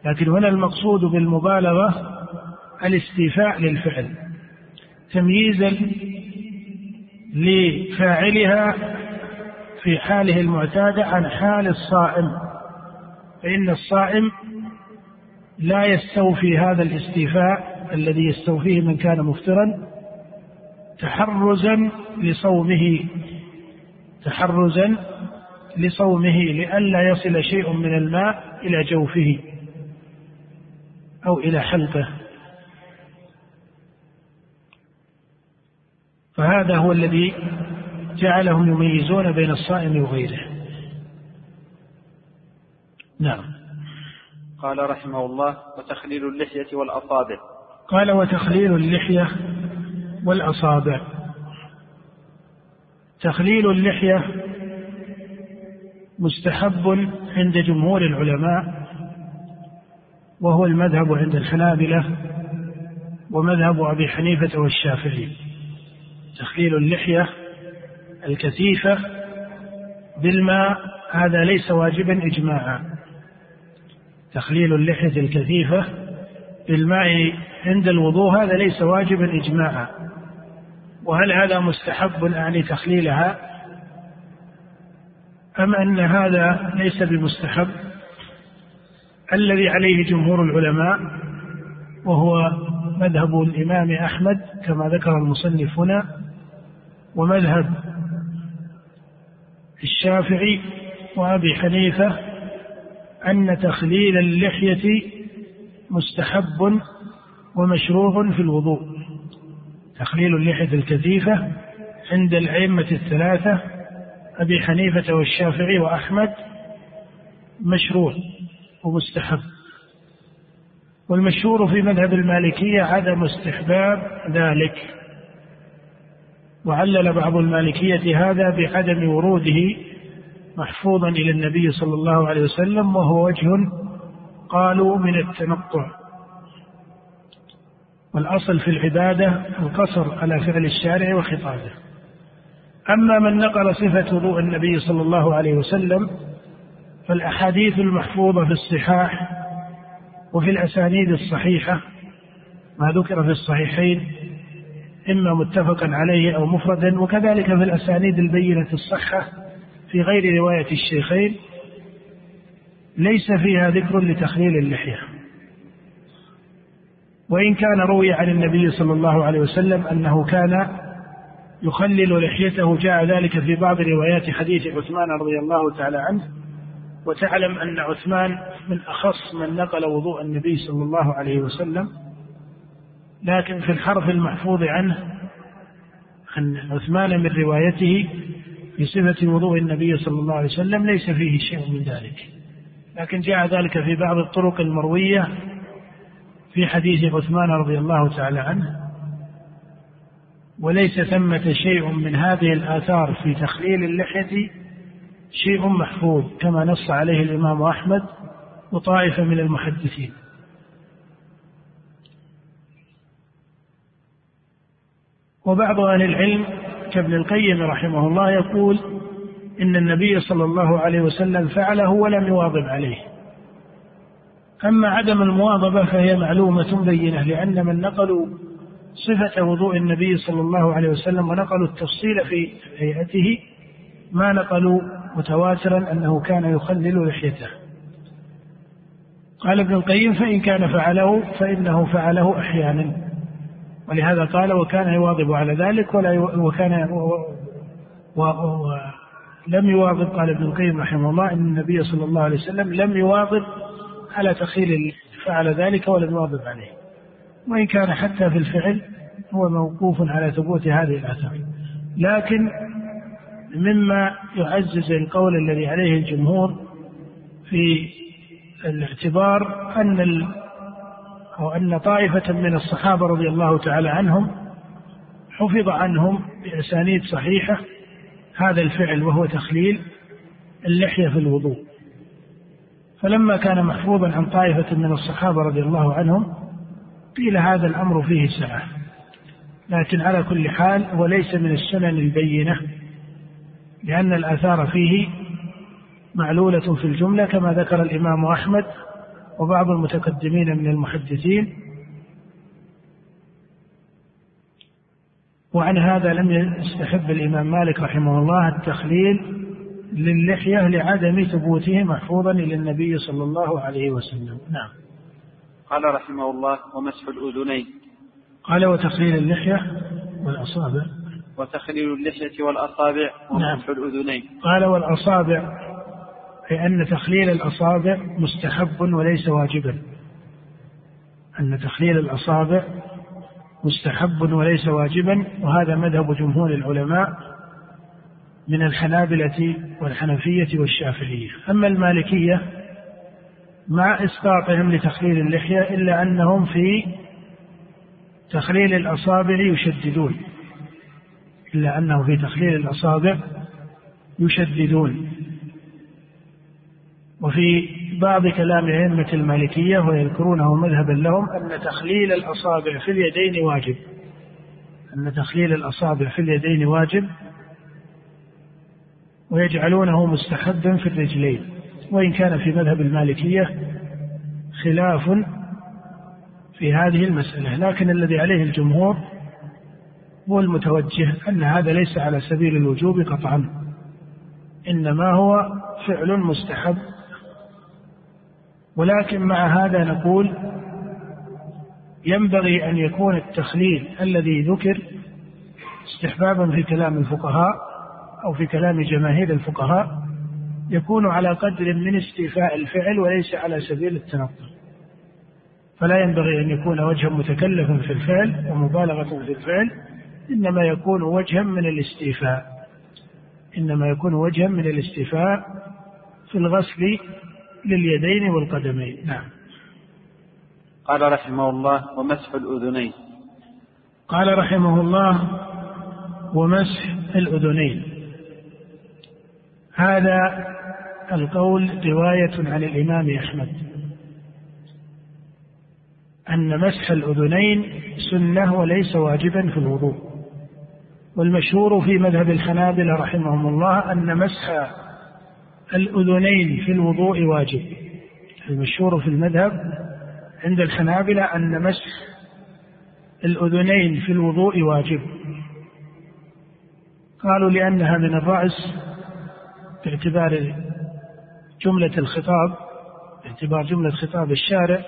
لكن هنا المقصود بالمبالغة الاستيفاء للفعل. تمييزا لفاعلها في حاله المعتادة عن حال الصائم. فإن الصائم لا يستوفي هذا الاستيفاء الذي يستوفيه من كان مفطرا تحرزا لصومه تحرزا لصومه لئلا يصل شيء من الماء إلى جوفه أو إلى حلقه. فهذا هو الذي جعلهم يميزون بين الصائم وغيره. نعم. قال رحمه الله وتخليل اللحية والأصابع. قال وتخليل اللحية والأصابع. تخليل اللحية مستحب عند جمهور العلماء وهو المذهب عند الحنابلة ومذهب أبي حنيفة والشافعي. تخليل اللحية الكثيفة بالماء هذا ليس واجبا إجماعا. تخليل اللحية الكثيفة بالماء عند الوضوء هذا ليس واجبا إجماعا. وهل هذا مستحب أعني تخليلها؟ أم أن هذا ليس بمستحب؟ الذي عليه جمهور العلماء وهو مذهب الإمام أحمد كما ذكر المصنف هنا. ومذهب الشافعي وأبي حنيفة أن تخليل اللحية مستحب ومشروع في الوضوء. تخليل اللحية الكثيفة عند الأئمة الثلاثة أبي حنيفة والشافعي وأحمد مشروع ومستحب. والمشهور في مذهب المالكية عدم استحباب ذلك. وعلل بعض المالكية هذا بعدم وروده محفوظا إلى النبي صلى الله عليه وسلم وهو وجه قالوا من التنطع والأصل في العبادة القصر على فعل الشارع وخطابه. أما من نقل صفة وضوء النبي صلى الله عليه وسلم فالأحاديث المحفوظة في الصحاح وفي الأسانيد الصحيحة ما ذكر في الصحيحين إما متفقا عليه أو مفردا وكذلك في الأسانيد البينة الصحة في غير رواية الشيخين ليس فيها ذكر لتخليل اللحية. وإن كان روي عن النبي صلى الله عليه وسلم أنه كان يخلل لحيته جاء ذلك في بعض روايات حديث عثمان رضي الله تعالى عنه وتعلم أن عثمان من أخص من نقل وضوء النبي صلى الله عليه وسلم لكن في الحرف المحفوظ عنه عن عثمان من روايته في صفة وضوء النبي صلى الله عليه وسلم ليس فيه شيء من ذلك. لكن جاء ذلك في بعض الطرق المروية في حديث عثمان رضي الله تعالى عنه. وليس ثمة شيء من هذه الآثار في تخليل اللحية شيء محفوظ كما نص عليه الإمام أحمد وطائفة من المحدثين. وبعض أهل العلم كابن القيم رحمه الله يقول إن النبي صلى الله عليه وسلم فعله ولم يواظب عليه. أما عدم المواظبة فهي معلومة بينة لأن من نقلوا صفة وضوء النبي صلى الله عليه وسلم ونقلوا التفصيل في هيئته ما نقلوا متواترا أنه كان يخلل لحيته. قال ابن القيم فإن كان فعله فإنه فعله أحيانا. ولهذا قال وكان يواظب على ذلك ولا وكان و و و لم يواظب. قال ابن القيم رحمه الله إن النبي صلى الله عليه وسلم لم يواظب على تخيل فعل ذلك ولم يواظب عليه. وإن كان حتى في الفعل هو موقوف على ثبوت هذه الآثار. لكن مما يعزز القول الذي عليه الجمهور في الاعتبار أن أو أن طائفة من الصحابة رضي الله تعالى عنهم حفظ عنهم بأسانيد صحيحة هذا الفعل وهو تخليل اللحية في الوضوء. فلما كان محفوظا عن طائفة من الصحابة رضي الله عنهم قيل هذا الأمر فيه سعة لكن على كل حال هو ليس من السنن البينة لأن الآثار فيه معلولة في الجملة كما ذكر الإمام أحمد وبعض المتقدمين من المحدثين وعن هذا لم يستحب الإمام مالك رحمه الله التخليل للحية لعدم ثبوته محفوظا إلى النبي صلى الله عليه وسلم. نعم. قال رحمه الله ومسح الأذنين. قال وتخليل اللحية والأصابع. وتخليل اللحية والأصابع. ومسح نعم. الأذنين. قال والأصابع. أي أن تخليل الأصابع مستحب وليس واجبا. أن تخليل الأصابع مستحب وليس واجبا وهذا مذهب جمهور العلماء من الحنابلة والحنفية والشافعية. أما المالكية مع إسقاطهم لتخليل اللحية إلا أنهم في تخليل الأصابع يشددون. إلا أنه في تخليل الأصابع يشددون. وفي بعض كلام أئمة المالكية ويذكرونه مذهبا لهم أن تخليل الأصابع في اليدين واجب. أن تخليل الأصابع في اليدين واجب ويجعلونه مستحبا في الرجلين. وإن كان في مذهب المالكية خلاف في هذه المسألة لكن الذي عليه الجمهور هو المتوجه أن هذا ليس على سبيل الوجوب قطعا إنما هو فعل مستحب ولكن مع هذا نقول ينبغي أن يكون التخليل الذي ذكر استحبابا في كلام الفقهاء أو في كلام جماهير الفقهاء يكون على قدر من استيفاء الفعل وليس على سبيل التنقل. فلا ينبغي أن يكون وجها متكلفا في الفعل ومبالغة في الفعل إنما يكون وجها من الاستيفاء. إنما يكون وجها من الاستيفاء في الغسل لليدين والقدمين. نعم. قال رحمه الله ومسح الأذنين. قال رحمه الله ومسح الأذنين. هذا القول رواية عن الإمام أحمد. أن مسح الأذنين سنة وليس واجبا في الوضوء. والمشهور في مذهب الحنابلة رحمهم الله أن مسح الأذنين في الوضوء واجب. المشهور في المذهب عند الحنابلة أن مسح الأذنين في الوضوء واجب. قالوا لأنها من الرأس باعتبار جملة الخطاب باعتبار جملة خطاب الشارع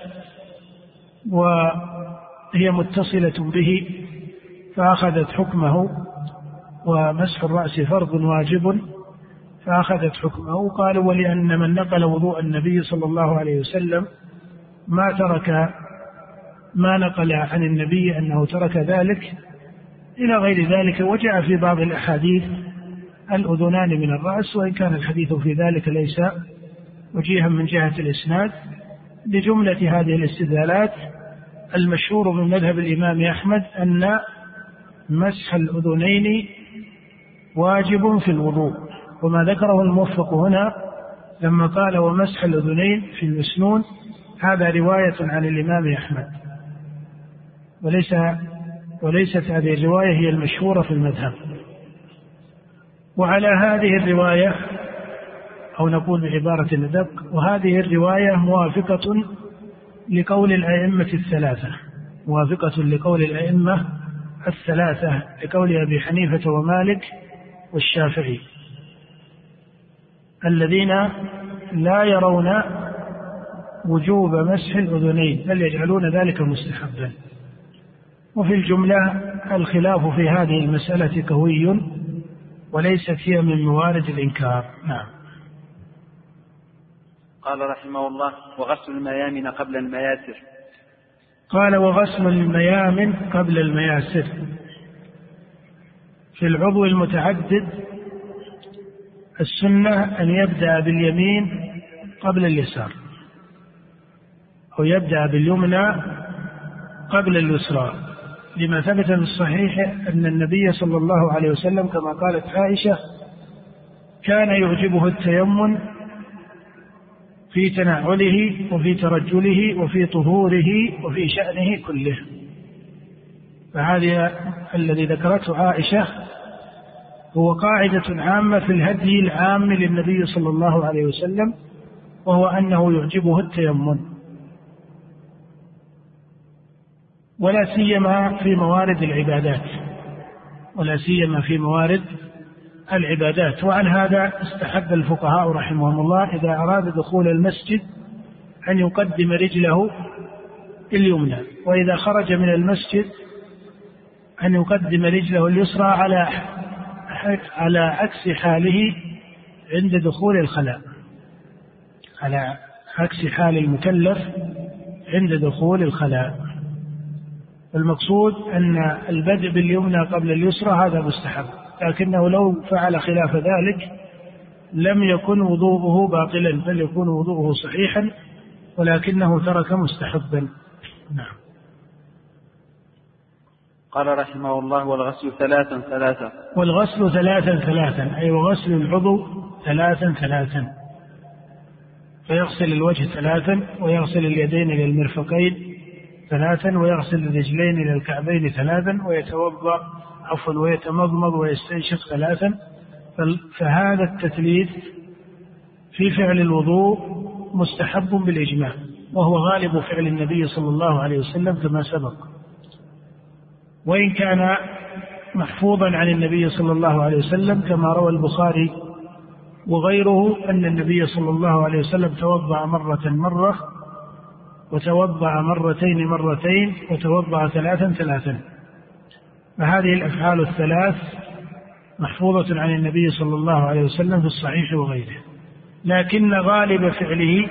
وهي متصلة به فأخذت حكمه ومسح الرأس فرض واجب. فأخذت حكمه. قالوا ولأن من نقل وضوء النبي صلى الله عليه وسلم ما ترك ما نقل عن النبي أنه ترك ذلك إلى غير ذلك وجاء في بعض الأحاديث الأذنان من الرأس وإن كان الحديث في ذلك ليس وجيها من جهة الإسناد. لجملة هذه الاستدلالات المشهور من مذهب الإمام أحمد أن مسح الأذنين واجب في الوضوء. وما ذكره الموفق هنا لما قال ومسح الأذنين في المسنون هذا رواية عن الإمام أحمد. وليس وليست هذه الرواية هي المشهورة في المذهب. وعلى هذه الرواية أو نقول بعبارة أدق وهذه الرواية موافقة لقول الأئمة الثلاثة. موافقة لقول الأئمة الثلاثة لقول أبي حنيفة ومالك والشافعي. الذين لا يرون وجوب مسح الأذنين بل يجعلون ذلك مستحبا. وفي الجملة الخلاف في هذه المسألة قوي وليست هي من موارد الإنكار. نعم. قال رحمه الله وغسل الميامن قبل المياسر. قال وغسل الميامن قبل المياسر. في العضو المتعدد السنة أن يبدأ باليمين قبل اليسار أو يبدأ باليمنى قبل اليسرى. لما ثبت في الصحيح أن النبي صلى الله عليه وسلم كما قالت عائشة كان يعجبه التيمم في تنعله وفي ترجله وفي طهوره وفي شأنه كله. فهذا الذي ذكرته عائشة هو قاعدة عامة في الهدي العام للنبي صلى الله عليه وسلم وهو أنه يعجبه التيمم. ولا سيما في موارد العبادات. ولا سيما في موارد العبادات. وعن هذا استحب الفقهاء رحمهم الله إذا أراد دخول المسجد أن يقدم رجله اليمنى. وإذا خرج من المسجد أن يقدم رجله اليسرى على على عكس حاله عند دخول الخلاء. على عكس حال المكلف عند دخول الخلاء. المقصود أن البدء باليمنى قبل اليسرى هذا مستحب لكنه لو فعل خلاف ذلك لم يكن وضوءه باطلا بل يكون وضوءه صحيحا ولكنه ترك مستحبا. نعم. قال رحمه الله والغسل ثلاثا ثلاثا. والغسل ثلاثا ثلاثا أي وغسل العضو ثلاثا ثلاثا. فيغسل الوجه ثلاثا ويغسل اليدين إلى المرفقين ثلاثا ويغسل الرجلين إلى الكعبين ثلاثا ويتوضأ عفوا ويتمضمض ويستنشق ثلاثا. فهذا التثليث في فعل الوضوء مستحب بالإجماع وهو غالب فعل النبي صلى الله عليه وسلم كما سبق. وإن كان محفوظا عن النبي صلى الله عليه وسلم كما روى البخاري وغيره أن النبي صلى الله عليه وسلم توضأ مرة مرة وتوضأ مرتين مرتين وتوضأ ثلاثا ثلاثا. فهذه الأفعال الثلاث محفوظة عن النبي صلى الله عليه وسلم في الصحيح وغيره. لكن غالب فعله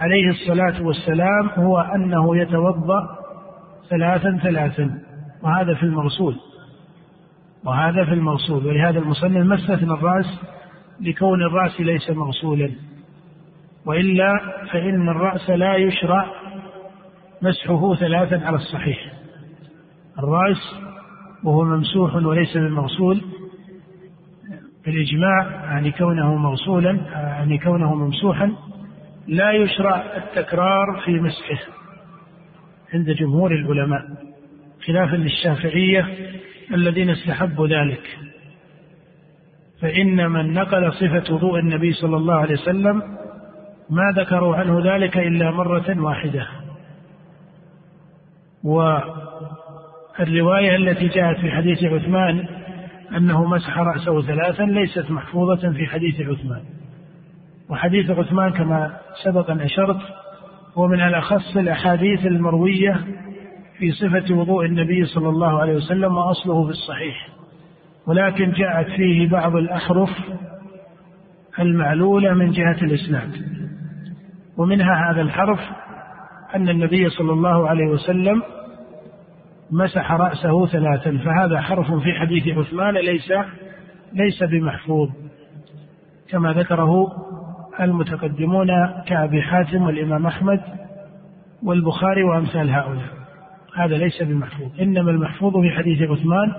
عليه الصلاة والسلام هو أنه يتوضأ ثلاثا ثلاثا. وهذا في المغسول وهذا في المغسول ولهذا المصنف ما استثنى الرأس لكون الرأس ليس مغسولا وإلا فإن الرأس لا يشرع مسحه ثلاثا على الصحيح. الرأس وهو ممسوح وليس بالمغسول بالإجماع يعني كونه مغسولا يعني كونه ممسوحا لا يشرع التكرار في مسحه. عند جمهور العلماء خلافا للشافعية الذين استحبوا ذلك. فإن من نقل صفة وضوء النبي صلى الله عليه وسلم ما ذكروا عنه ذلك إلا مرة واحدة. والرواية التي جاءت في حديث عثمان أنه مسح رأسه ثلاثا ليست محفوظة في حديث عثمان. وحديث عثمان كما سبق أن أشرت هو من الأخص الأحاديث المروية في صفة وضوء النبي صلى الله عليه وسلم وأصله في الصحيح. ولكن جاءت فيه بعض الأحرف المعلولة من جهة الإسناد. ومنها هذا الحرف أن النبي صلى الله عليه وسلم مسح رأسه ثلاثا فهذا حرف في حديث عثمان ليس ليس بمحفوظ. كما ذكره المتقدمون كأبي حاتم والإمام أحمد والبخاري وأمثال هؤلاء. هذا ليس بمحفوظ. إنما المحفوظ في حديث عثمان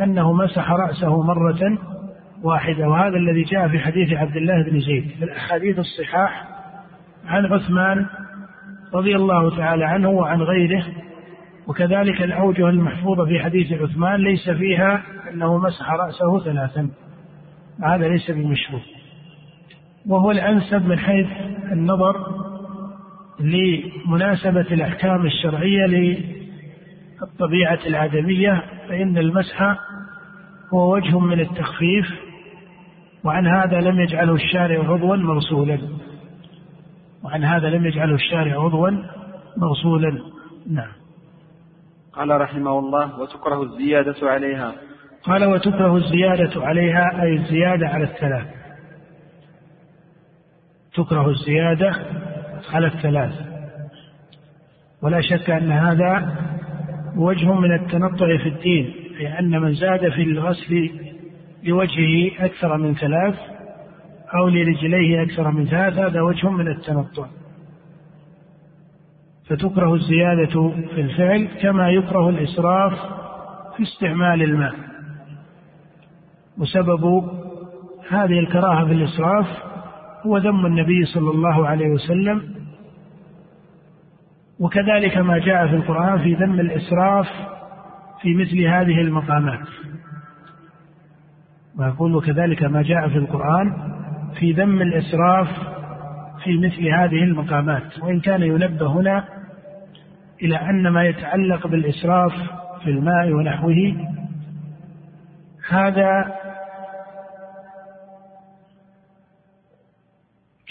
أنه مسح رأسه مرة واحدة وهذا الذي جاء في حديث عبد الله بن زيد. في الأحاديث الصحاح عن عثمان رضي الله تعالى عنه وعن غيره وكذلك الأوجه المحفوظة في حديث عثمان ليس فيها أنه مسح رأسه ثلاثا. هذا ليس بمشروع. وهو الأنسب من حيث النظر لمناسبة الأحكام الشرعية للطبيعة الآدمية فإن المسح هو وجه من التخفيف وعن هذا لم يجعله الشارع عضوا مرسولا وعن هذا لم يجعله الشارع عضوا مغسولا نعم. قال رحمه الله وتكره الزيادة عليها. قال وتكره الزيادة عليها أي الزيادة على الثلاث. تكره الزيادة على الثلاث. ولا شك أن هذا وجه من التنطع في الدين لأن من زاد في الغسل لوجهه أكثر من ثلاث أو لرجليه أكثر من ثلاث هذا وجه من التنطع. فتكره الزيادة في الفعل كما يكره الإسراف في استعمال الماء. وسبب هذه الكراهة في الإسراف هو ذم النبي صلى الله عليه وسلم. وكذلك ما جاء في القرآن في ذم الإسراف في مثل هذه المقامات. ويقول وكذلك ما جاء في القرآن في ذم الإسراف في مثل هذه المقامات. وإن كان ينبه هنا إلى أن ما يتعلق بالإسراف في الماء ونحوه هذا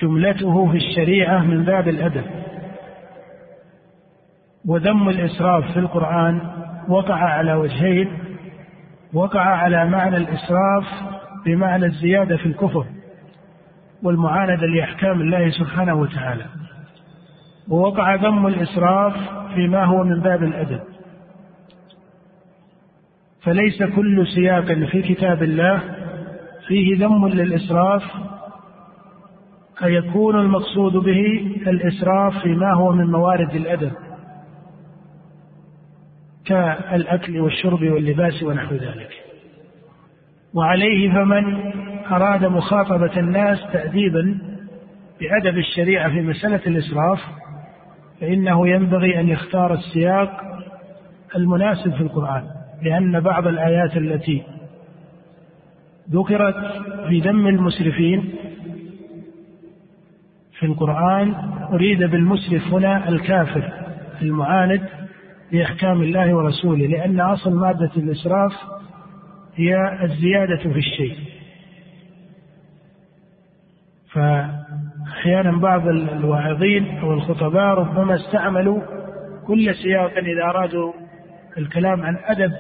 جملته في الشريعة من باب الأدب. وذم الإسراف في القرآن وقع على وجهين وقع على معنى الإسراف بمعنى الزيادة في الكفر والمعاندة لأحكام الله سبحانه وتعالى. ووقع ذم الإسراف فيما هو من باب الأدب. فليس كل سياق في كتاب الله فيه ذم للإسراف فيكون المقصود به الإسراف فيما هو من موارد الأدب كالأكل والشرب واللباس ونحو ذلك. وعليه فمن أراد مخاطبة الناس تأديبا بأدب الشريعة في مسألة الإسراف فإنه ينبغي أن يختار السياق المناسب في القرآن لأن بعض الآيات التي ذكرت في ذم المسرفين في القرآن أريد بالمسرف هنا الكافر المعاند لأحكام الله ورسوله لأن أصل مادة الإسراف هي الزيادة في الشيء. فأحيانا بعض الواعظين أو الخطباء ربما استعملوا كل سياق إذا أرادوا الكلام عن أدب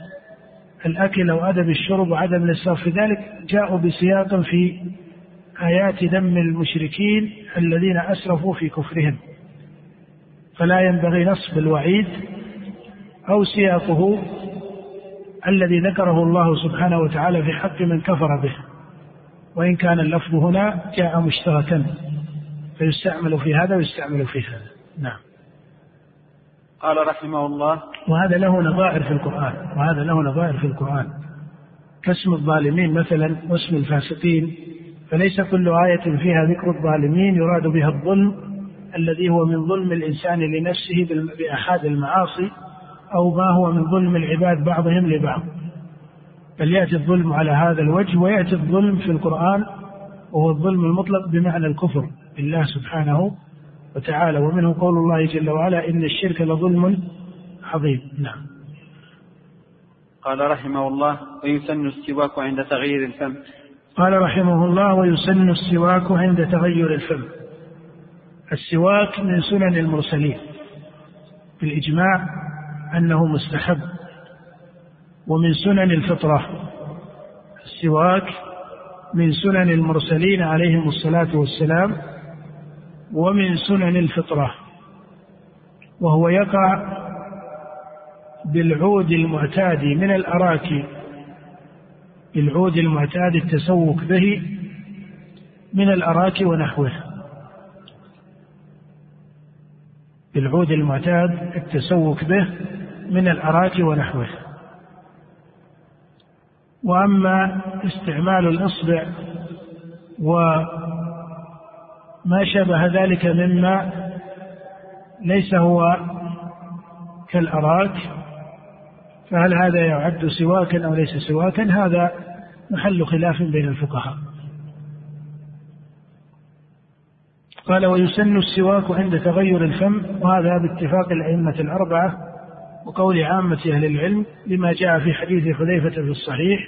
الأكل أو أدب الشرب وعدم الإسراف في ذلك جاءوا بسياق في آيات ذم المشركين الذين أسرفوا في كفرهم. فلا ينبغي نصب الوعيد أو سياقه الذي ذكره الله سبحانه وتعالى في حق من كفر به. وإن كان اللفظ هنا جاء مشتركا فيستعمل في هذا ويستعمل في هذا. نعم. قال رحمه الله وهذا له نظائر في القرآن وهذا له نظائر في القرآن. كاسم الظالمين مثلا واسم الفاسقين فليس كل آية فيها ذكر الظالمين يراد بها الظلم الذي هو من ظلم الإنسان لنفسه بأحد المعاصي أو ما هو من ظلم العباد بعضهم لبعض. بل يأتي الظلم على هذا الوجه ويأتي الظلم في القرآن وهو الظلم المطلق بمعنى الكفر بالله سبحانه وتعالى. ومنه قول الله جل وعلا إن الشرك لظلم عظيم. نعم. قال رحمه الله ويسن السواك عند تغيير الفم. قال رحمه الله ويسن السواك عند تغير الفم. السواك من سنن المرسلين بالإجماع أنه مستحب. ومن سنن الفطرة السواك من سنن المرسلين عليهم الصلاة والسلام ومن سنن الفطرة. وهو يقع بالعود المعتاد من الأراكي بالعود المعتاد التسوق به من الأراكي ونحوه. بالعود المعتاد التسوق به من الأراكي ونحوه. وأما استعمال الإصبع وما شابه ذلك مما ليس هو كالأراك فهل هذا يعد سواكا أو ليس سواكا؟ هذا محل خلاف بين الفقهاء. قال ويسن السواك عند تغير الفم وهذا باتفاق الأئمة الأربعة وقول عامة أهل العلم لما جاء في حديث حذيفة في الصحيح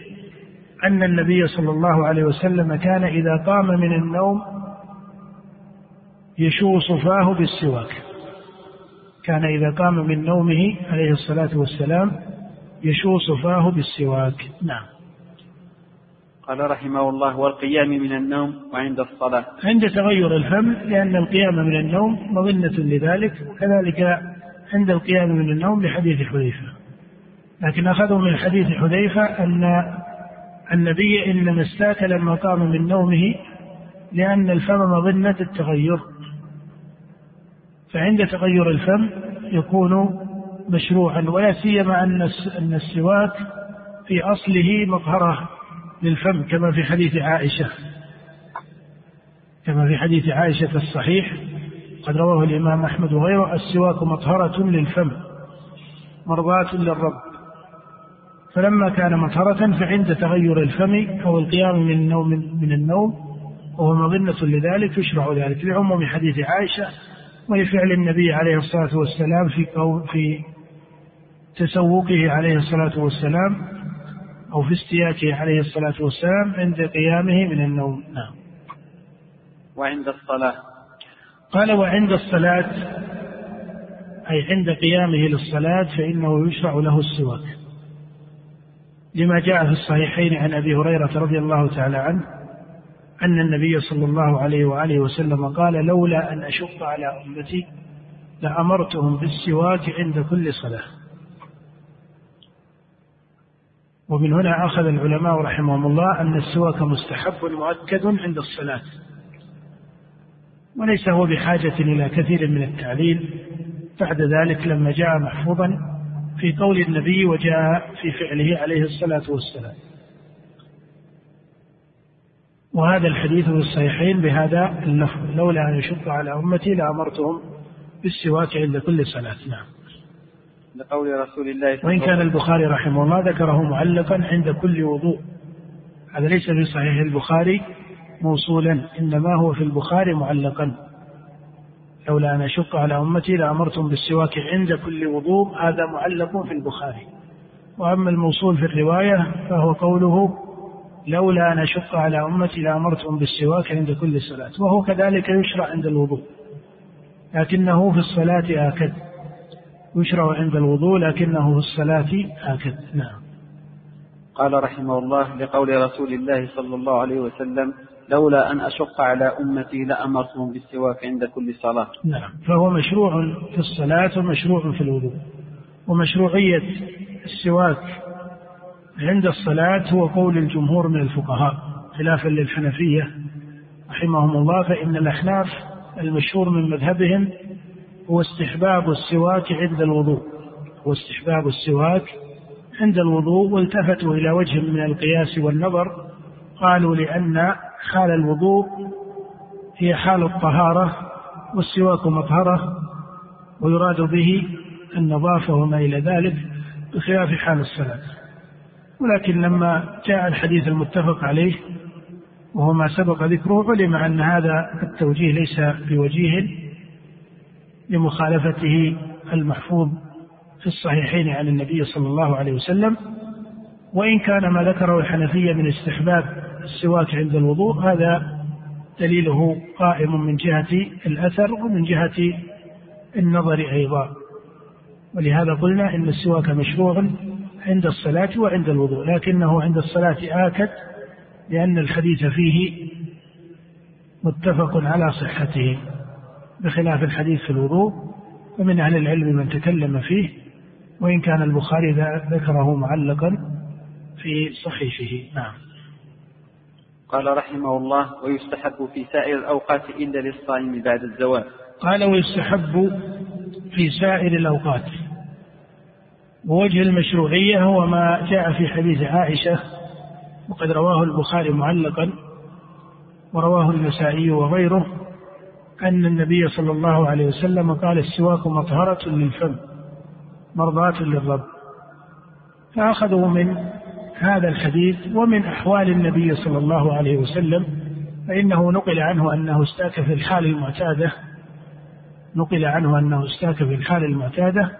أن النبي صلى الله عليه وسلم كان إذا قام من النوم يشوص فاه بالسواك. كان إذا قام من نومه عليه الصلاة والسلام يشوص فاه بالسواك. نعم. قال رحمه الله والقيام من النوم وعند الصلاة. عند تغير الفم لأن القيام من النوم مظنة لذلك وكذلك عند القيام من النوم لحديث حذيفة. لكن أخذوا من حديث حذيفة أن النبي إنما استاك لما قام من نومه لأن الفم مظنة التغير. فعند تغير الفم يكون مشروعا ولا سيما أن السواك في أصله مظهرة للفم كما في حديث عائشة. كما في حديث عائشة الصحيح قد رواه الإمام أحمد وغيره السواك مطهرة للفم مرضاة للرب. فلما كان مطهرة فعند تغير الفم أو القيام من النوم من النوم وهو مظنة لذلك يشرع ذلك. لعموم حديث عائشة ولفعل النبي عليه الصلاة والسلام في في تسوقه عليه الصلاة والسلام أو في استياكه عليه الصلاة والسلام عند قيامه من النوم. نعم. وعند الصلاة. قال وعند الصلاة أي عند قيامه للصلاة فإنه يشرع له السواك. لما جاء في الصحيحين عن أبي هريرة رضي الله تعالى عنه أن النبي صلى الله عليه وآله وسلم قال لولا أن أشق على أمتي لأمرتهم بالسواك عند كل صلاة. ومن هنا أخذ العلماء رحمهم الله أن السواك مستحب مؤكد عند الصلاة وليس هو بحاجة إلى كثير من التعليل. بعد ذلك لما جاء محفوظا في قول النبي وجاء في فعله عليه الصلاة والسلام. وهذا الحديث في الصحيحين بهذا اللفظ لولا أن يشق على أمتي لأمرتهم بالسواك عند كل صلاة. نعم. لقول رسول الله وإن كان البخاري رحمه الله ذكره معلقا عند كل وضوء. هذا ليس في صحيح البخاري موصولا إنما هو في البخاري معلقا. لولا أن أشق على أمتي لأمرتم بالسواك عند كل وضوء هذا معلق في البخاري. وأما الموصول في الرواية فهو قوله لولا أن أشق على أمتي لأمرتهم بالسواك عند كل صلاة. وهو كذلك يشرع عند الوضوء. لكنه في الصلاة آكد. يشرع عند الوضوء لكنه في الصلاة آكد. نعم. قال رحمه الله لقول رسول الله صلى الله عليه وسلم لولا أن أشق على أمتي لأمرتهم بالسواك عند كل صلاة. نعم. فهو مشروع في الصلاة ومشروع في الوضوء. ومشروعية السواك عند الصلاة هو قول الجمهور من الفقهاء خلافا للحنفية رحمهم الله فإن الأحناف المشهور من مذهبهم هو استحباب السواك عند الوضوء. هو استحباب السواك عند الوضوء والتفتوا إلى وجه من القياس والنظر. قالوا لأن حال الوضوء هي حال الطهارة والسواك مطهرة ويراد به النظافة وما إلى ذلك بخلاف حال الصلاة. ولكن لما جاء الحديث المتفق عليه وهو ما سبق ذكره علم أن هذا التوجيه ليس بوجيه لمخالفته المحفوظ في الصحيحين عن النبي صلى الله عليه وسلم وإن كان ما ذكره الحنفية من استحباب السواك عند الوضوء هذا دليله قائم من جهة الأثر ومن جهة النظر أيضا. ولهذا قلنا إن السواك مشروع عند الصلاة وعند الوضوء لكنه عند الصلاة آكد لأن الحديث فيه متفق على صحته. بخلاف الحديث في الوضوء ومن أهل العلم من تكلم فيه وإن كان البخاري ذكره معلقا في صحيحه. نعم. قال رحمه الله ويستحب في سائر الأوقات إلا للصائم بعد الزوال. قال ويستحب في سائر الأوقات. ووجه المشروعية هو ما جاء في حديث عائشة وقد رواه البخاري معلقا ورواه النسائي وغيره. أن النبي صلى الله عليه وسلم قال السواك مطهرة للفم مرضاة للرب. فأخذوا من هذا الحديث ومن أحوال النبي صلى الله عليه وسلم فإنه نقل عنه أنه استاك في الحال المعتادة نقل عنه أنه استاك في الحال المعتادة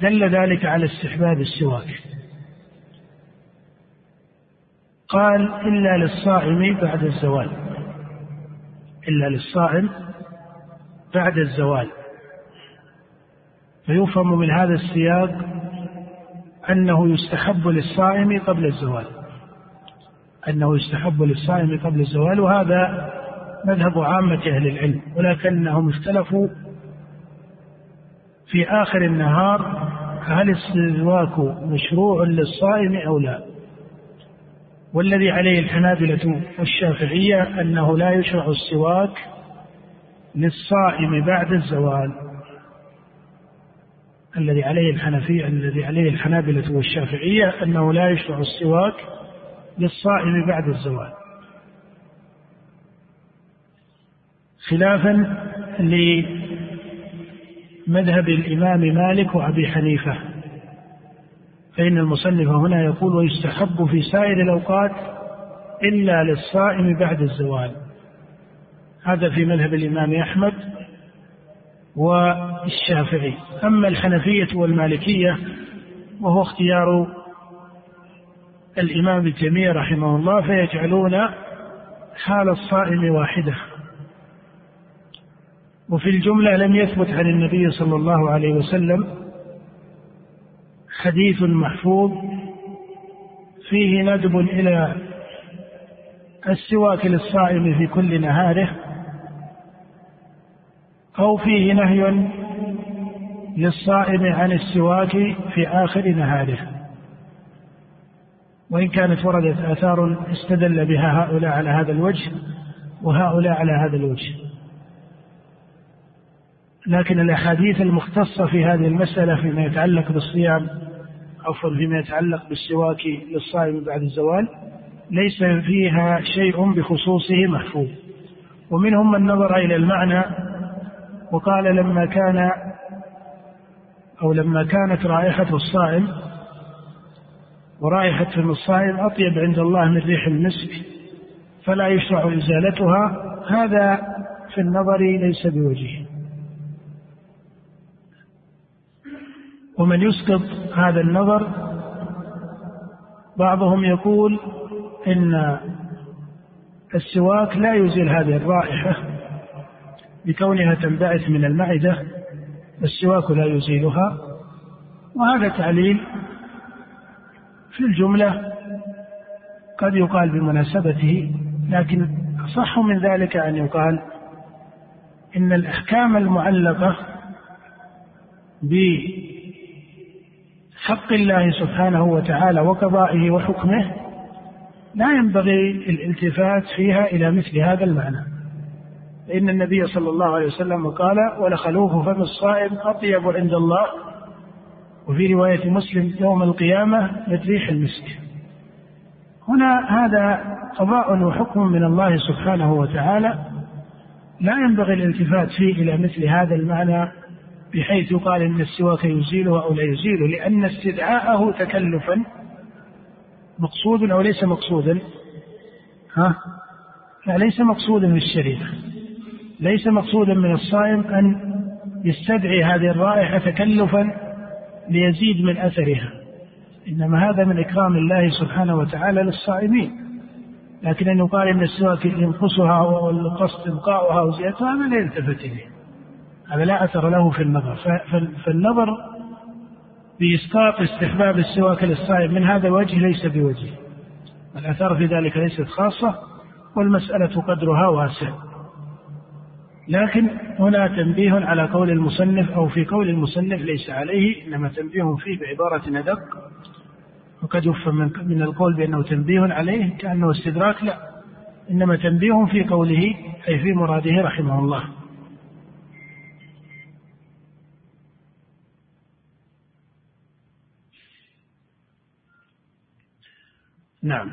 دل ذلك على استحباب السواك. قال إلا للصائم بعد الزوال. إلا للصائم بعد الزوال. فيفهم من هذا السياق أنه يستحب للصائم قبل الزوال. أنه يستحب للصائم قبل الزوال وهذا مذهب عامة أهل العلم ولكنهم اختلفوا في آخر النهار هل السواك مشروع للصائم أو لا. والذي عليه الحنابلة والشافعية أنه لا يشرع السواك للصائم بعد الزوال. الذي عليه الحنفية الذي عليه الحنابلة والشافعية أنه لا يشرع السواك للصائم بعد الزوال. خلافا لمذهب الإمام مالك وأبي حنيفة. فإن المصنف هنا يقول ويستحب في سائر الأوقات إلا للصائم بعد الزوال. هذا في مذهب الإمام أحمد والشافعي. أما الحنفية والمالكية وهو اختيار الإمام ابن تيمية رحمه الله فيجعلون حال الصائم واحدة. وفي الجملة لم يثبت عن النبي صلى الله عليه وسلم حديث محفوظ فيه ندب إلى السواك للصائم في كل نهاره أو فيه نهي للصائم عن السواك في آخر نهاره. وإن كانت وردت آثار استدل بها هؤلاء على هذا الوجه وهؤلاء على هذا الوجه. لكن الأحاديث المختصة في هذه المسألة فيما يتعلق بالصيام عفوا فيما يتعلق بالسواك للصائم بعد الزوال ليس فيها شيء بخصوصه محفوظ. ومنهم من نظر إلى المعنى وقال لما كان أو لما كانت رائحة الصائم ورائحة الصائم أطيب عند الله من ريح المسك فلا يشرع إزالتها هذا في النظر ليس بوجيه ومن يسقط هذا النظر بعضهم يقول إن السواك لا يزيل هذه الرائحة بكونها تنبعث من المعدة السواك لا يزيلها وهذا تعليل في الجملة قد يقال بمناسبته لكن أصح من ذلك أن يقال إن الأحكام المعلقة بحق الله سبحانه وتعالى وقضائه وحكمه لا ينبغي الالتفات فيها إلى مثل هذا المعنى. فإن النبي صلى الله عليه وسلم قال ولخلوف فم الصائم أطيب عند الله. وفي رواية مسلم يوم القيامة من ريح المسك. هنا هذا قضاء وحكم من الله سبحانه وتعالى لا ينبغي الالتفات فيه إلى مثل هذا المعنى بحيث يقال إن السواك يزيله أو لا يزيله لأن استدعاءه تكلفا مقصود أو ليس مقصودا. ها؟ لا ليس مقصودا في الشريعة ليس مقصودا من الصائم أن يستدعي هذه الرائحة تكلفا ليزيد من أثرها. إنما هذا من إكرام الله سبحانه وتعالى للصائمين. لكن أن يقال إن السواك ينقصها والقصد إبقاؤها وزيادتها هذا لا يلتفت إليه. هذا لا أثر له في النظر. فالنظر بإسقاط استحباب السواك للصائم من هذا الوجه ليس بوجه. الآثار في ذلك ليست خاصة والمسألة قدرها واسع. لكن هنا تنبيه على قول المصنف أو في قول المصنف ليس عليه إنما تنبيه فيه بعبارة أدق وقد يفهم من القول بأنه تنبيه عليه كأنه استدراك لا إنما تنبيه في قوله أي في مراده رحمه الله. نعم.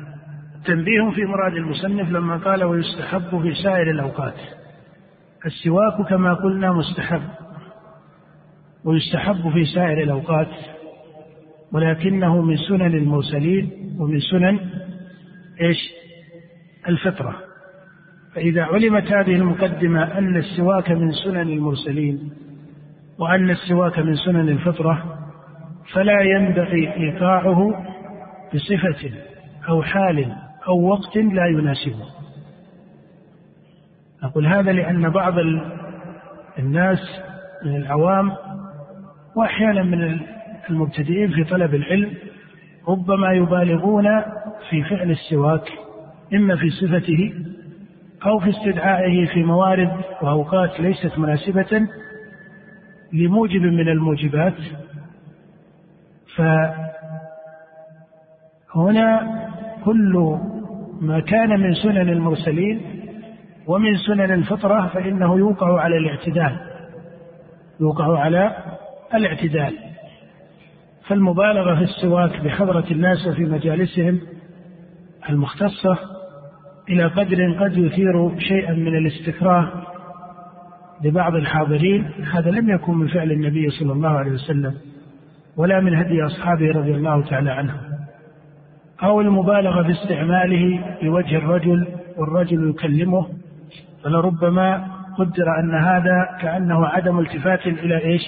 تنبيه في مراد المصنف لما قال ويستحب في سائر الأوقات. السواك كما قلنا مستحب. ويستحب في سائر الأوقات. ولكنه من سنن المرسلين ومن سنن إيش؟ الفطرة. فإذا علمت هذه المقدمة أن السواك من سنن المرسلين وأن السواك من سنن الفطرة فلا ينبغي إيقاعه بصفة أو حال أو وقت لا يناسبه. أقول هذا لأن بعض الناس من العوام وأحيانا من المبتدئين في طلب العلم ربما يبالغون في فعل السواك إما في صفته أو في استدعائه في موارد وأوقات ليست مناسبة لموجب من الموجبات. فهنا كل ما كان من سنن المرسلين ومن سنن الفطرة فإنه يوقع على الاعتدال. يوقع على الاعتدال. فالمبالغة في السواك بحضرة الناس وفي مجالسهم المختصة إلى قدر قد يثير شيئا من الاستكراه لبعض الحاضرين. هذا لم يكن من فعل النبي صلى الله عليه وسلم ولا من هدي أصحابه رضي الله تعالى عنهم. أو المبالغة في استعماله بوجه الرجل والرجل يكلمه فلربما قدر أن هذا كأنه عدم التفات إلى إيش؟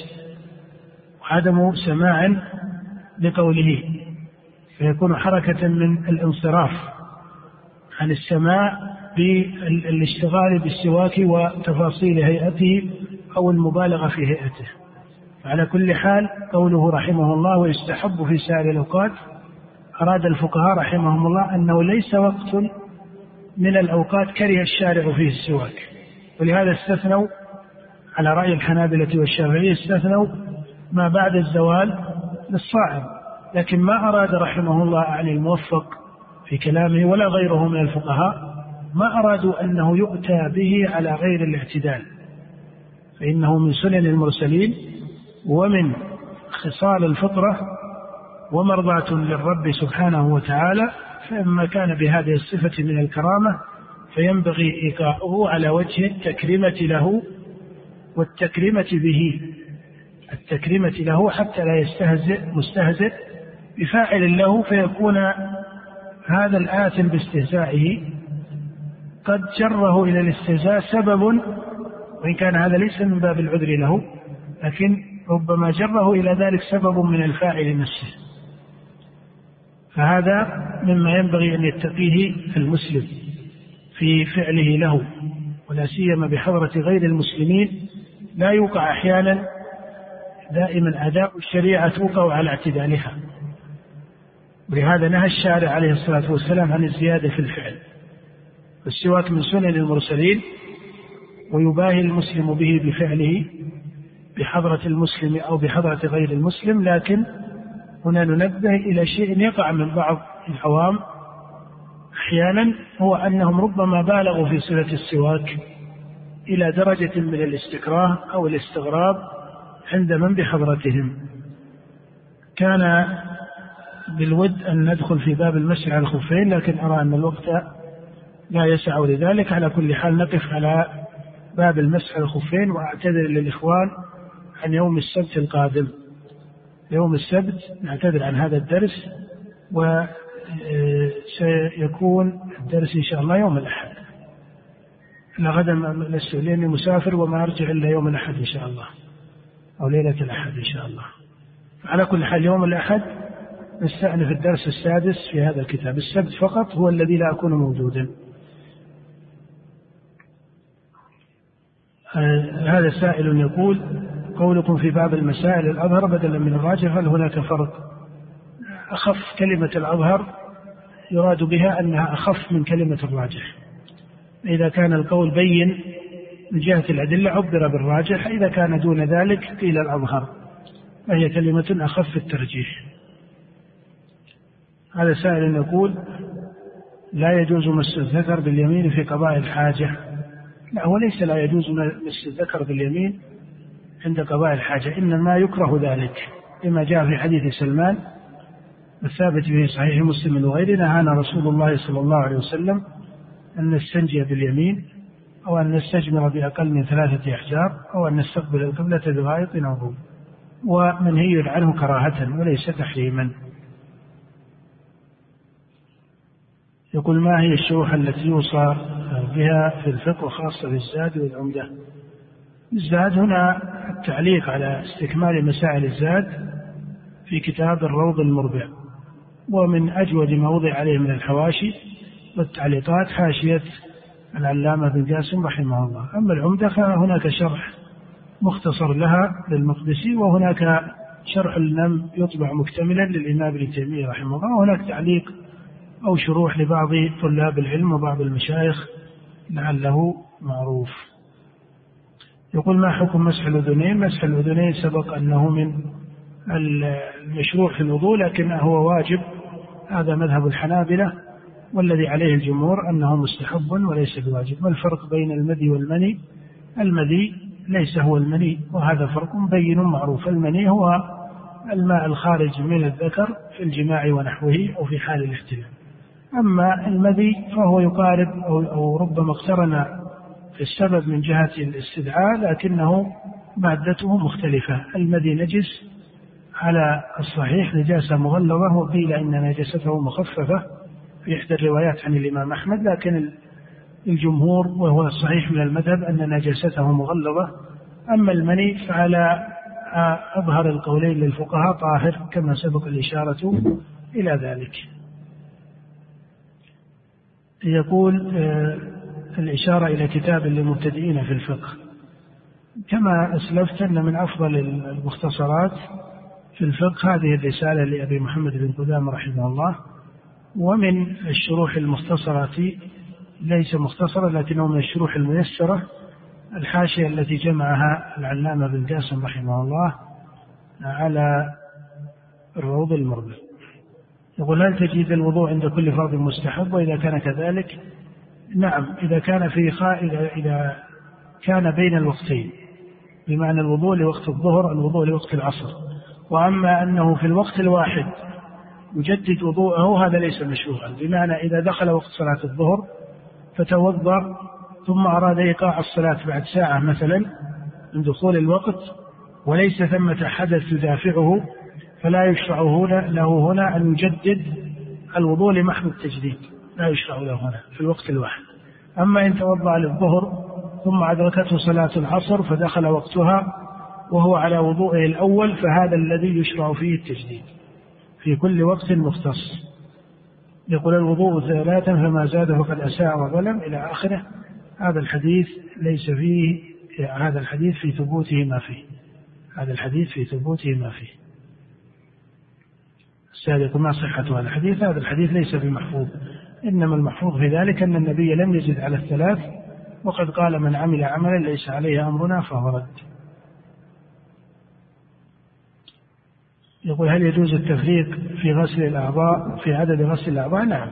عدم سماع لقوله. فيكون حركة من الانصراف عن السماع بالاشتغال بالسواك وتفاصيل هيئته أو المبالغة في هيئته. على كل حال قوله رحمه الله ويستحب في سائر الأوقات أراد الفقهاء رحمهم الله أنه ليس وقت من الأوقات كره الشارع فيه السواك. ولهذا استثنوا على رأي الحنابلة والشافعية استثنوا ما بعد الزوال للصائم لكن ما أراد رحمه الله أعني الموفق في كلامه ولا غيره من الفقهاء ما أرادوا أنه يؤتى به على غير الاعتدال. فإنه من سنن المرسلين ومن خصال الفطرة ومرضاة للرب سبحانه وتعالى فإما كان بهذه الصفة من الكرامة فينبغي إيقاعه على وجه التكريمة له والتكريمة به. التكريمة له حتى لا يستهزئ مستهزئ. بفاعل له فيكون هذا الآثم باستهزائه. قد جره إلى الاستهزاء سبب وإن كان هذا ليس من باب العذر له لكن ربما جره إلى ذلك سبب من الفاعل نفسه. فهذا مما ينبغي أن يتقيه المسلم في فعله له ولا سيما بحضرة غير المسلمين. لا يوقع أحيانا دائما أداء الشريعة توقع على اعتدالها. ولهذا نهى الشارع عليه الصلاة والسلام عن الزيادة في الفعل والسواك من سنن المرسلين ويباهي المسلم به بفعله بحضرة المسلم أو بحضرة غير المسلم لكن هنا ننبه إلى شيء يقع من بعض العوام. أحيانا هو أنهم ربما بالغوا في صلة السواك إلى درجة من الاستكراه أو الاستغراب عند من بحضرتهم. كان بالود أن ندخل في باب المسح على الخفين لكن أرى أن الوقت لا يسع لذلك. على كل حال نقف على باب المسح الخفين وأعتذر للإخوان عن يوم السبت القادم. يوم السبت نعتذر عن هذا الدرس وسيكون الدرس إن شاء الله يوم الأحد. أنا غدا لست لأني مسافر وما أرجع إلا يوم الأحد إن شاء الله أو ليلة الأحد إن شاء الله. على كل حال يوم الأحد نستأنف الدرس السادس في هذا الكتاب. السبت فقط هو الذي لا أكون موجودا. هذا سائل يقول قولكم في باب المسائل الأظهر بدلا من الراجح هل هناك فرق؟ أخف كلمة الأظهر يراد بها أنها أخف من كلمة الراجح. إذا كان القول بين من جهة الأدلة عبر بالراجح إذا كان دون ذلك قيل الأظهر. وهي كلمة أخف الترجيح. هذا سائل يقول لا يجوز مس الذكر باليمين في قضاء الحاجة. لا هو ليس لا يجوز مس الذكر باليمين. عند قضاء الحاجة إنما يكره ذلك لما جاء في حديث سلمان الثابت في صحيح مسلم وغيره نهانا رسول الله صلى الله عليه وسلم أن نستنجي باليمين أو أن نستجمر بأقل من ثلاثة أحجار أو أن نستقبل القبلة بغائط أو ومنهي عنه كراهة وليس تحريما. يقول ما هي الشروح التي يوصى بها في الفقه خاصة بالزاد والعمدة؟ الزاد هنا التعليق على استكمال مسائل الزاد في كتاب الروض المربع. ومن أجود ما وضع عليه من الحواشي والتعليقات حاشية العلامة بن جاسم رحمه الله. أما العمدة فهناك شرح مختصر لها للمقدسي وهناك شرح لم يطبع مكتملا للإمام ابن تيمية رحمه الله. وهناك تعليق أو شروح لبعض طلاب العلم وبعض المشايخ لعله معروف. يقول ما حكم مسح الأذنين؟ مسح الأذنين سبق أنه من المشروع في الوضوء لكن هو واجب. هذا مذهب الحنابلة والذي عليه الجمهور أنه مستحب وليس بواجب. ما الفرق بين المذي والمني؟ المذي ليس هو المني وهذا فرق بين معروف. المني هو الماء الخارج من الذكر في الجماع ونحوه أو في حال الاحتلام أما المذي فهو يقارب أو, أو ربما اقترن السبب من جهة الاستدعاء لكنه مادته مختلفة. المذي نجس على الصحيح نجاسة مغلظة وقيل إن نجاسته مخففة. في إحدى الروايات عن الإمام أحمد لكن الجمهور وهو الصحيح من المذهب أن نجاسته مغلظة. أما المني فعلى أظهر القولين للفقهاء طاهر كما سبق الإشارة إلى ذلك. يقول آه، الإشارة إلى كتاب للمبتدئين في الفقه. كما أسلفت أن من أفضل المختصرات في الفقه هذه الرسالة لأبي محمد بن قدامة رحمه الله ومن الشروح المختصرة ليس مختصرا لكنه من الشروح الميسرة الحاشية التي جمعها العلامة بن جاسم رحمه الله على الروض المربع. يقول هل تجد الوضوء عند كل فرض مستحب؟ وإذا كان كذلك نعم إذا كان في خا... إذا... إذا كان بين الوقتين بمعنى الوضوء لوقت الظهر الوضوء لوقت العصر. وأما أنه في الوقت الواحد يجدد وضوءه هذا ليس مشروعا. بمعنى إذا دخل وقت صلاة الظهر فتوضأ ثم أراد إيقاع الصلاة بعد ساعة مثلا من دخول الوقت وليس ثمة حدث يدافعه فلا يشرع هنا له هنا أن يجدد الوضوء لمحض التجديد. لا يشرع له هنا في الوقت الواحد. أما إن توضأ للظهر ثم أدركته صلاة العصر فدخل وقتها وهو على وضوءه الأول فهذا الذي يشرع فيه التجديد في كل وقت مختص. يقول الوضوء ثلاثا فما زاد فقد أساء وظلم إلى آخره. هذا الحديث ليس فيه هذا الحديث في ثبوته ما فيه. هذا الحديث في ثبوته ما فيه. السادة ما صحة هذا الحديث؟ هذا الحديث ليس بمحفوظ. إنما المحفوظ في ذلك أن النبي لم يزد على الثلاث وقد قال من عمل عملا ليس عليه أمرنا فهو رد. يقول هل يجوز التفريق في غسل الأعضاء في عدد غسل الأعضاء؟ نعم.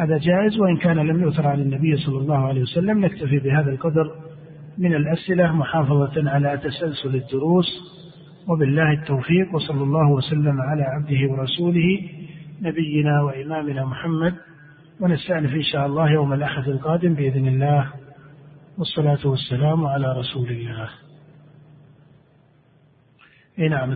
هذا جائز وإن كان لم يؤثر عن النبي صلى الله عليه وسلم نكتفي بهذا القدر من الأسئلة محافظة على تسلسل الدروس. وبالله التوفيق وصلى الله وسلم على عبده ورسوله نبينا وإمامنا محمد. ونستأنف إن شاء الله يوم الأحد القادم بإذن الله والصلاة والسلام على رسول الله. إيه نعم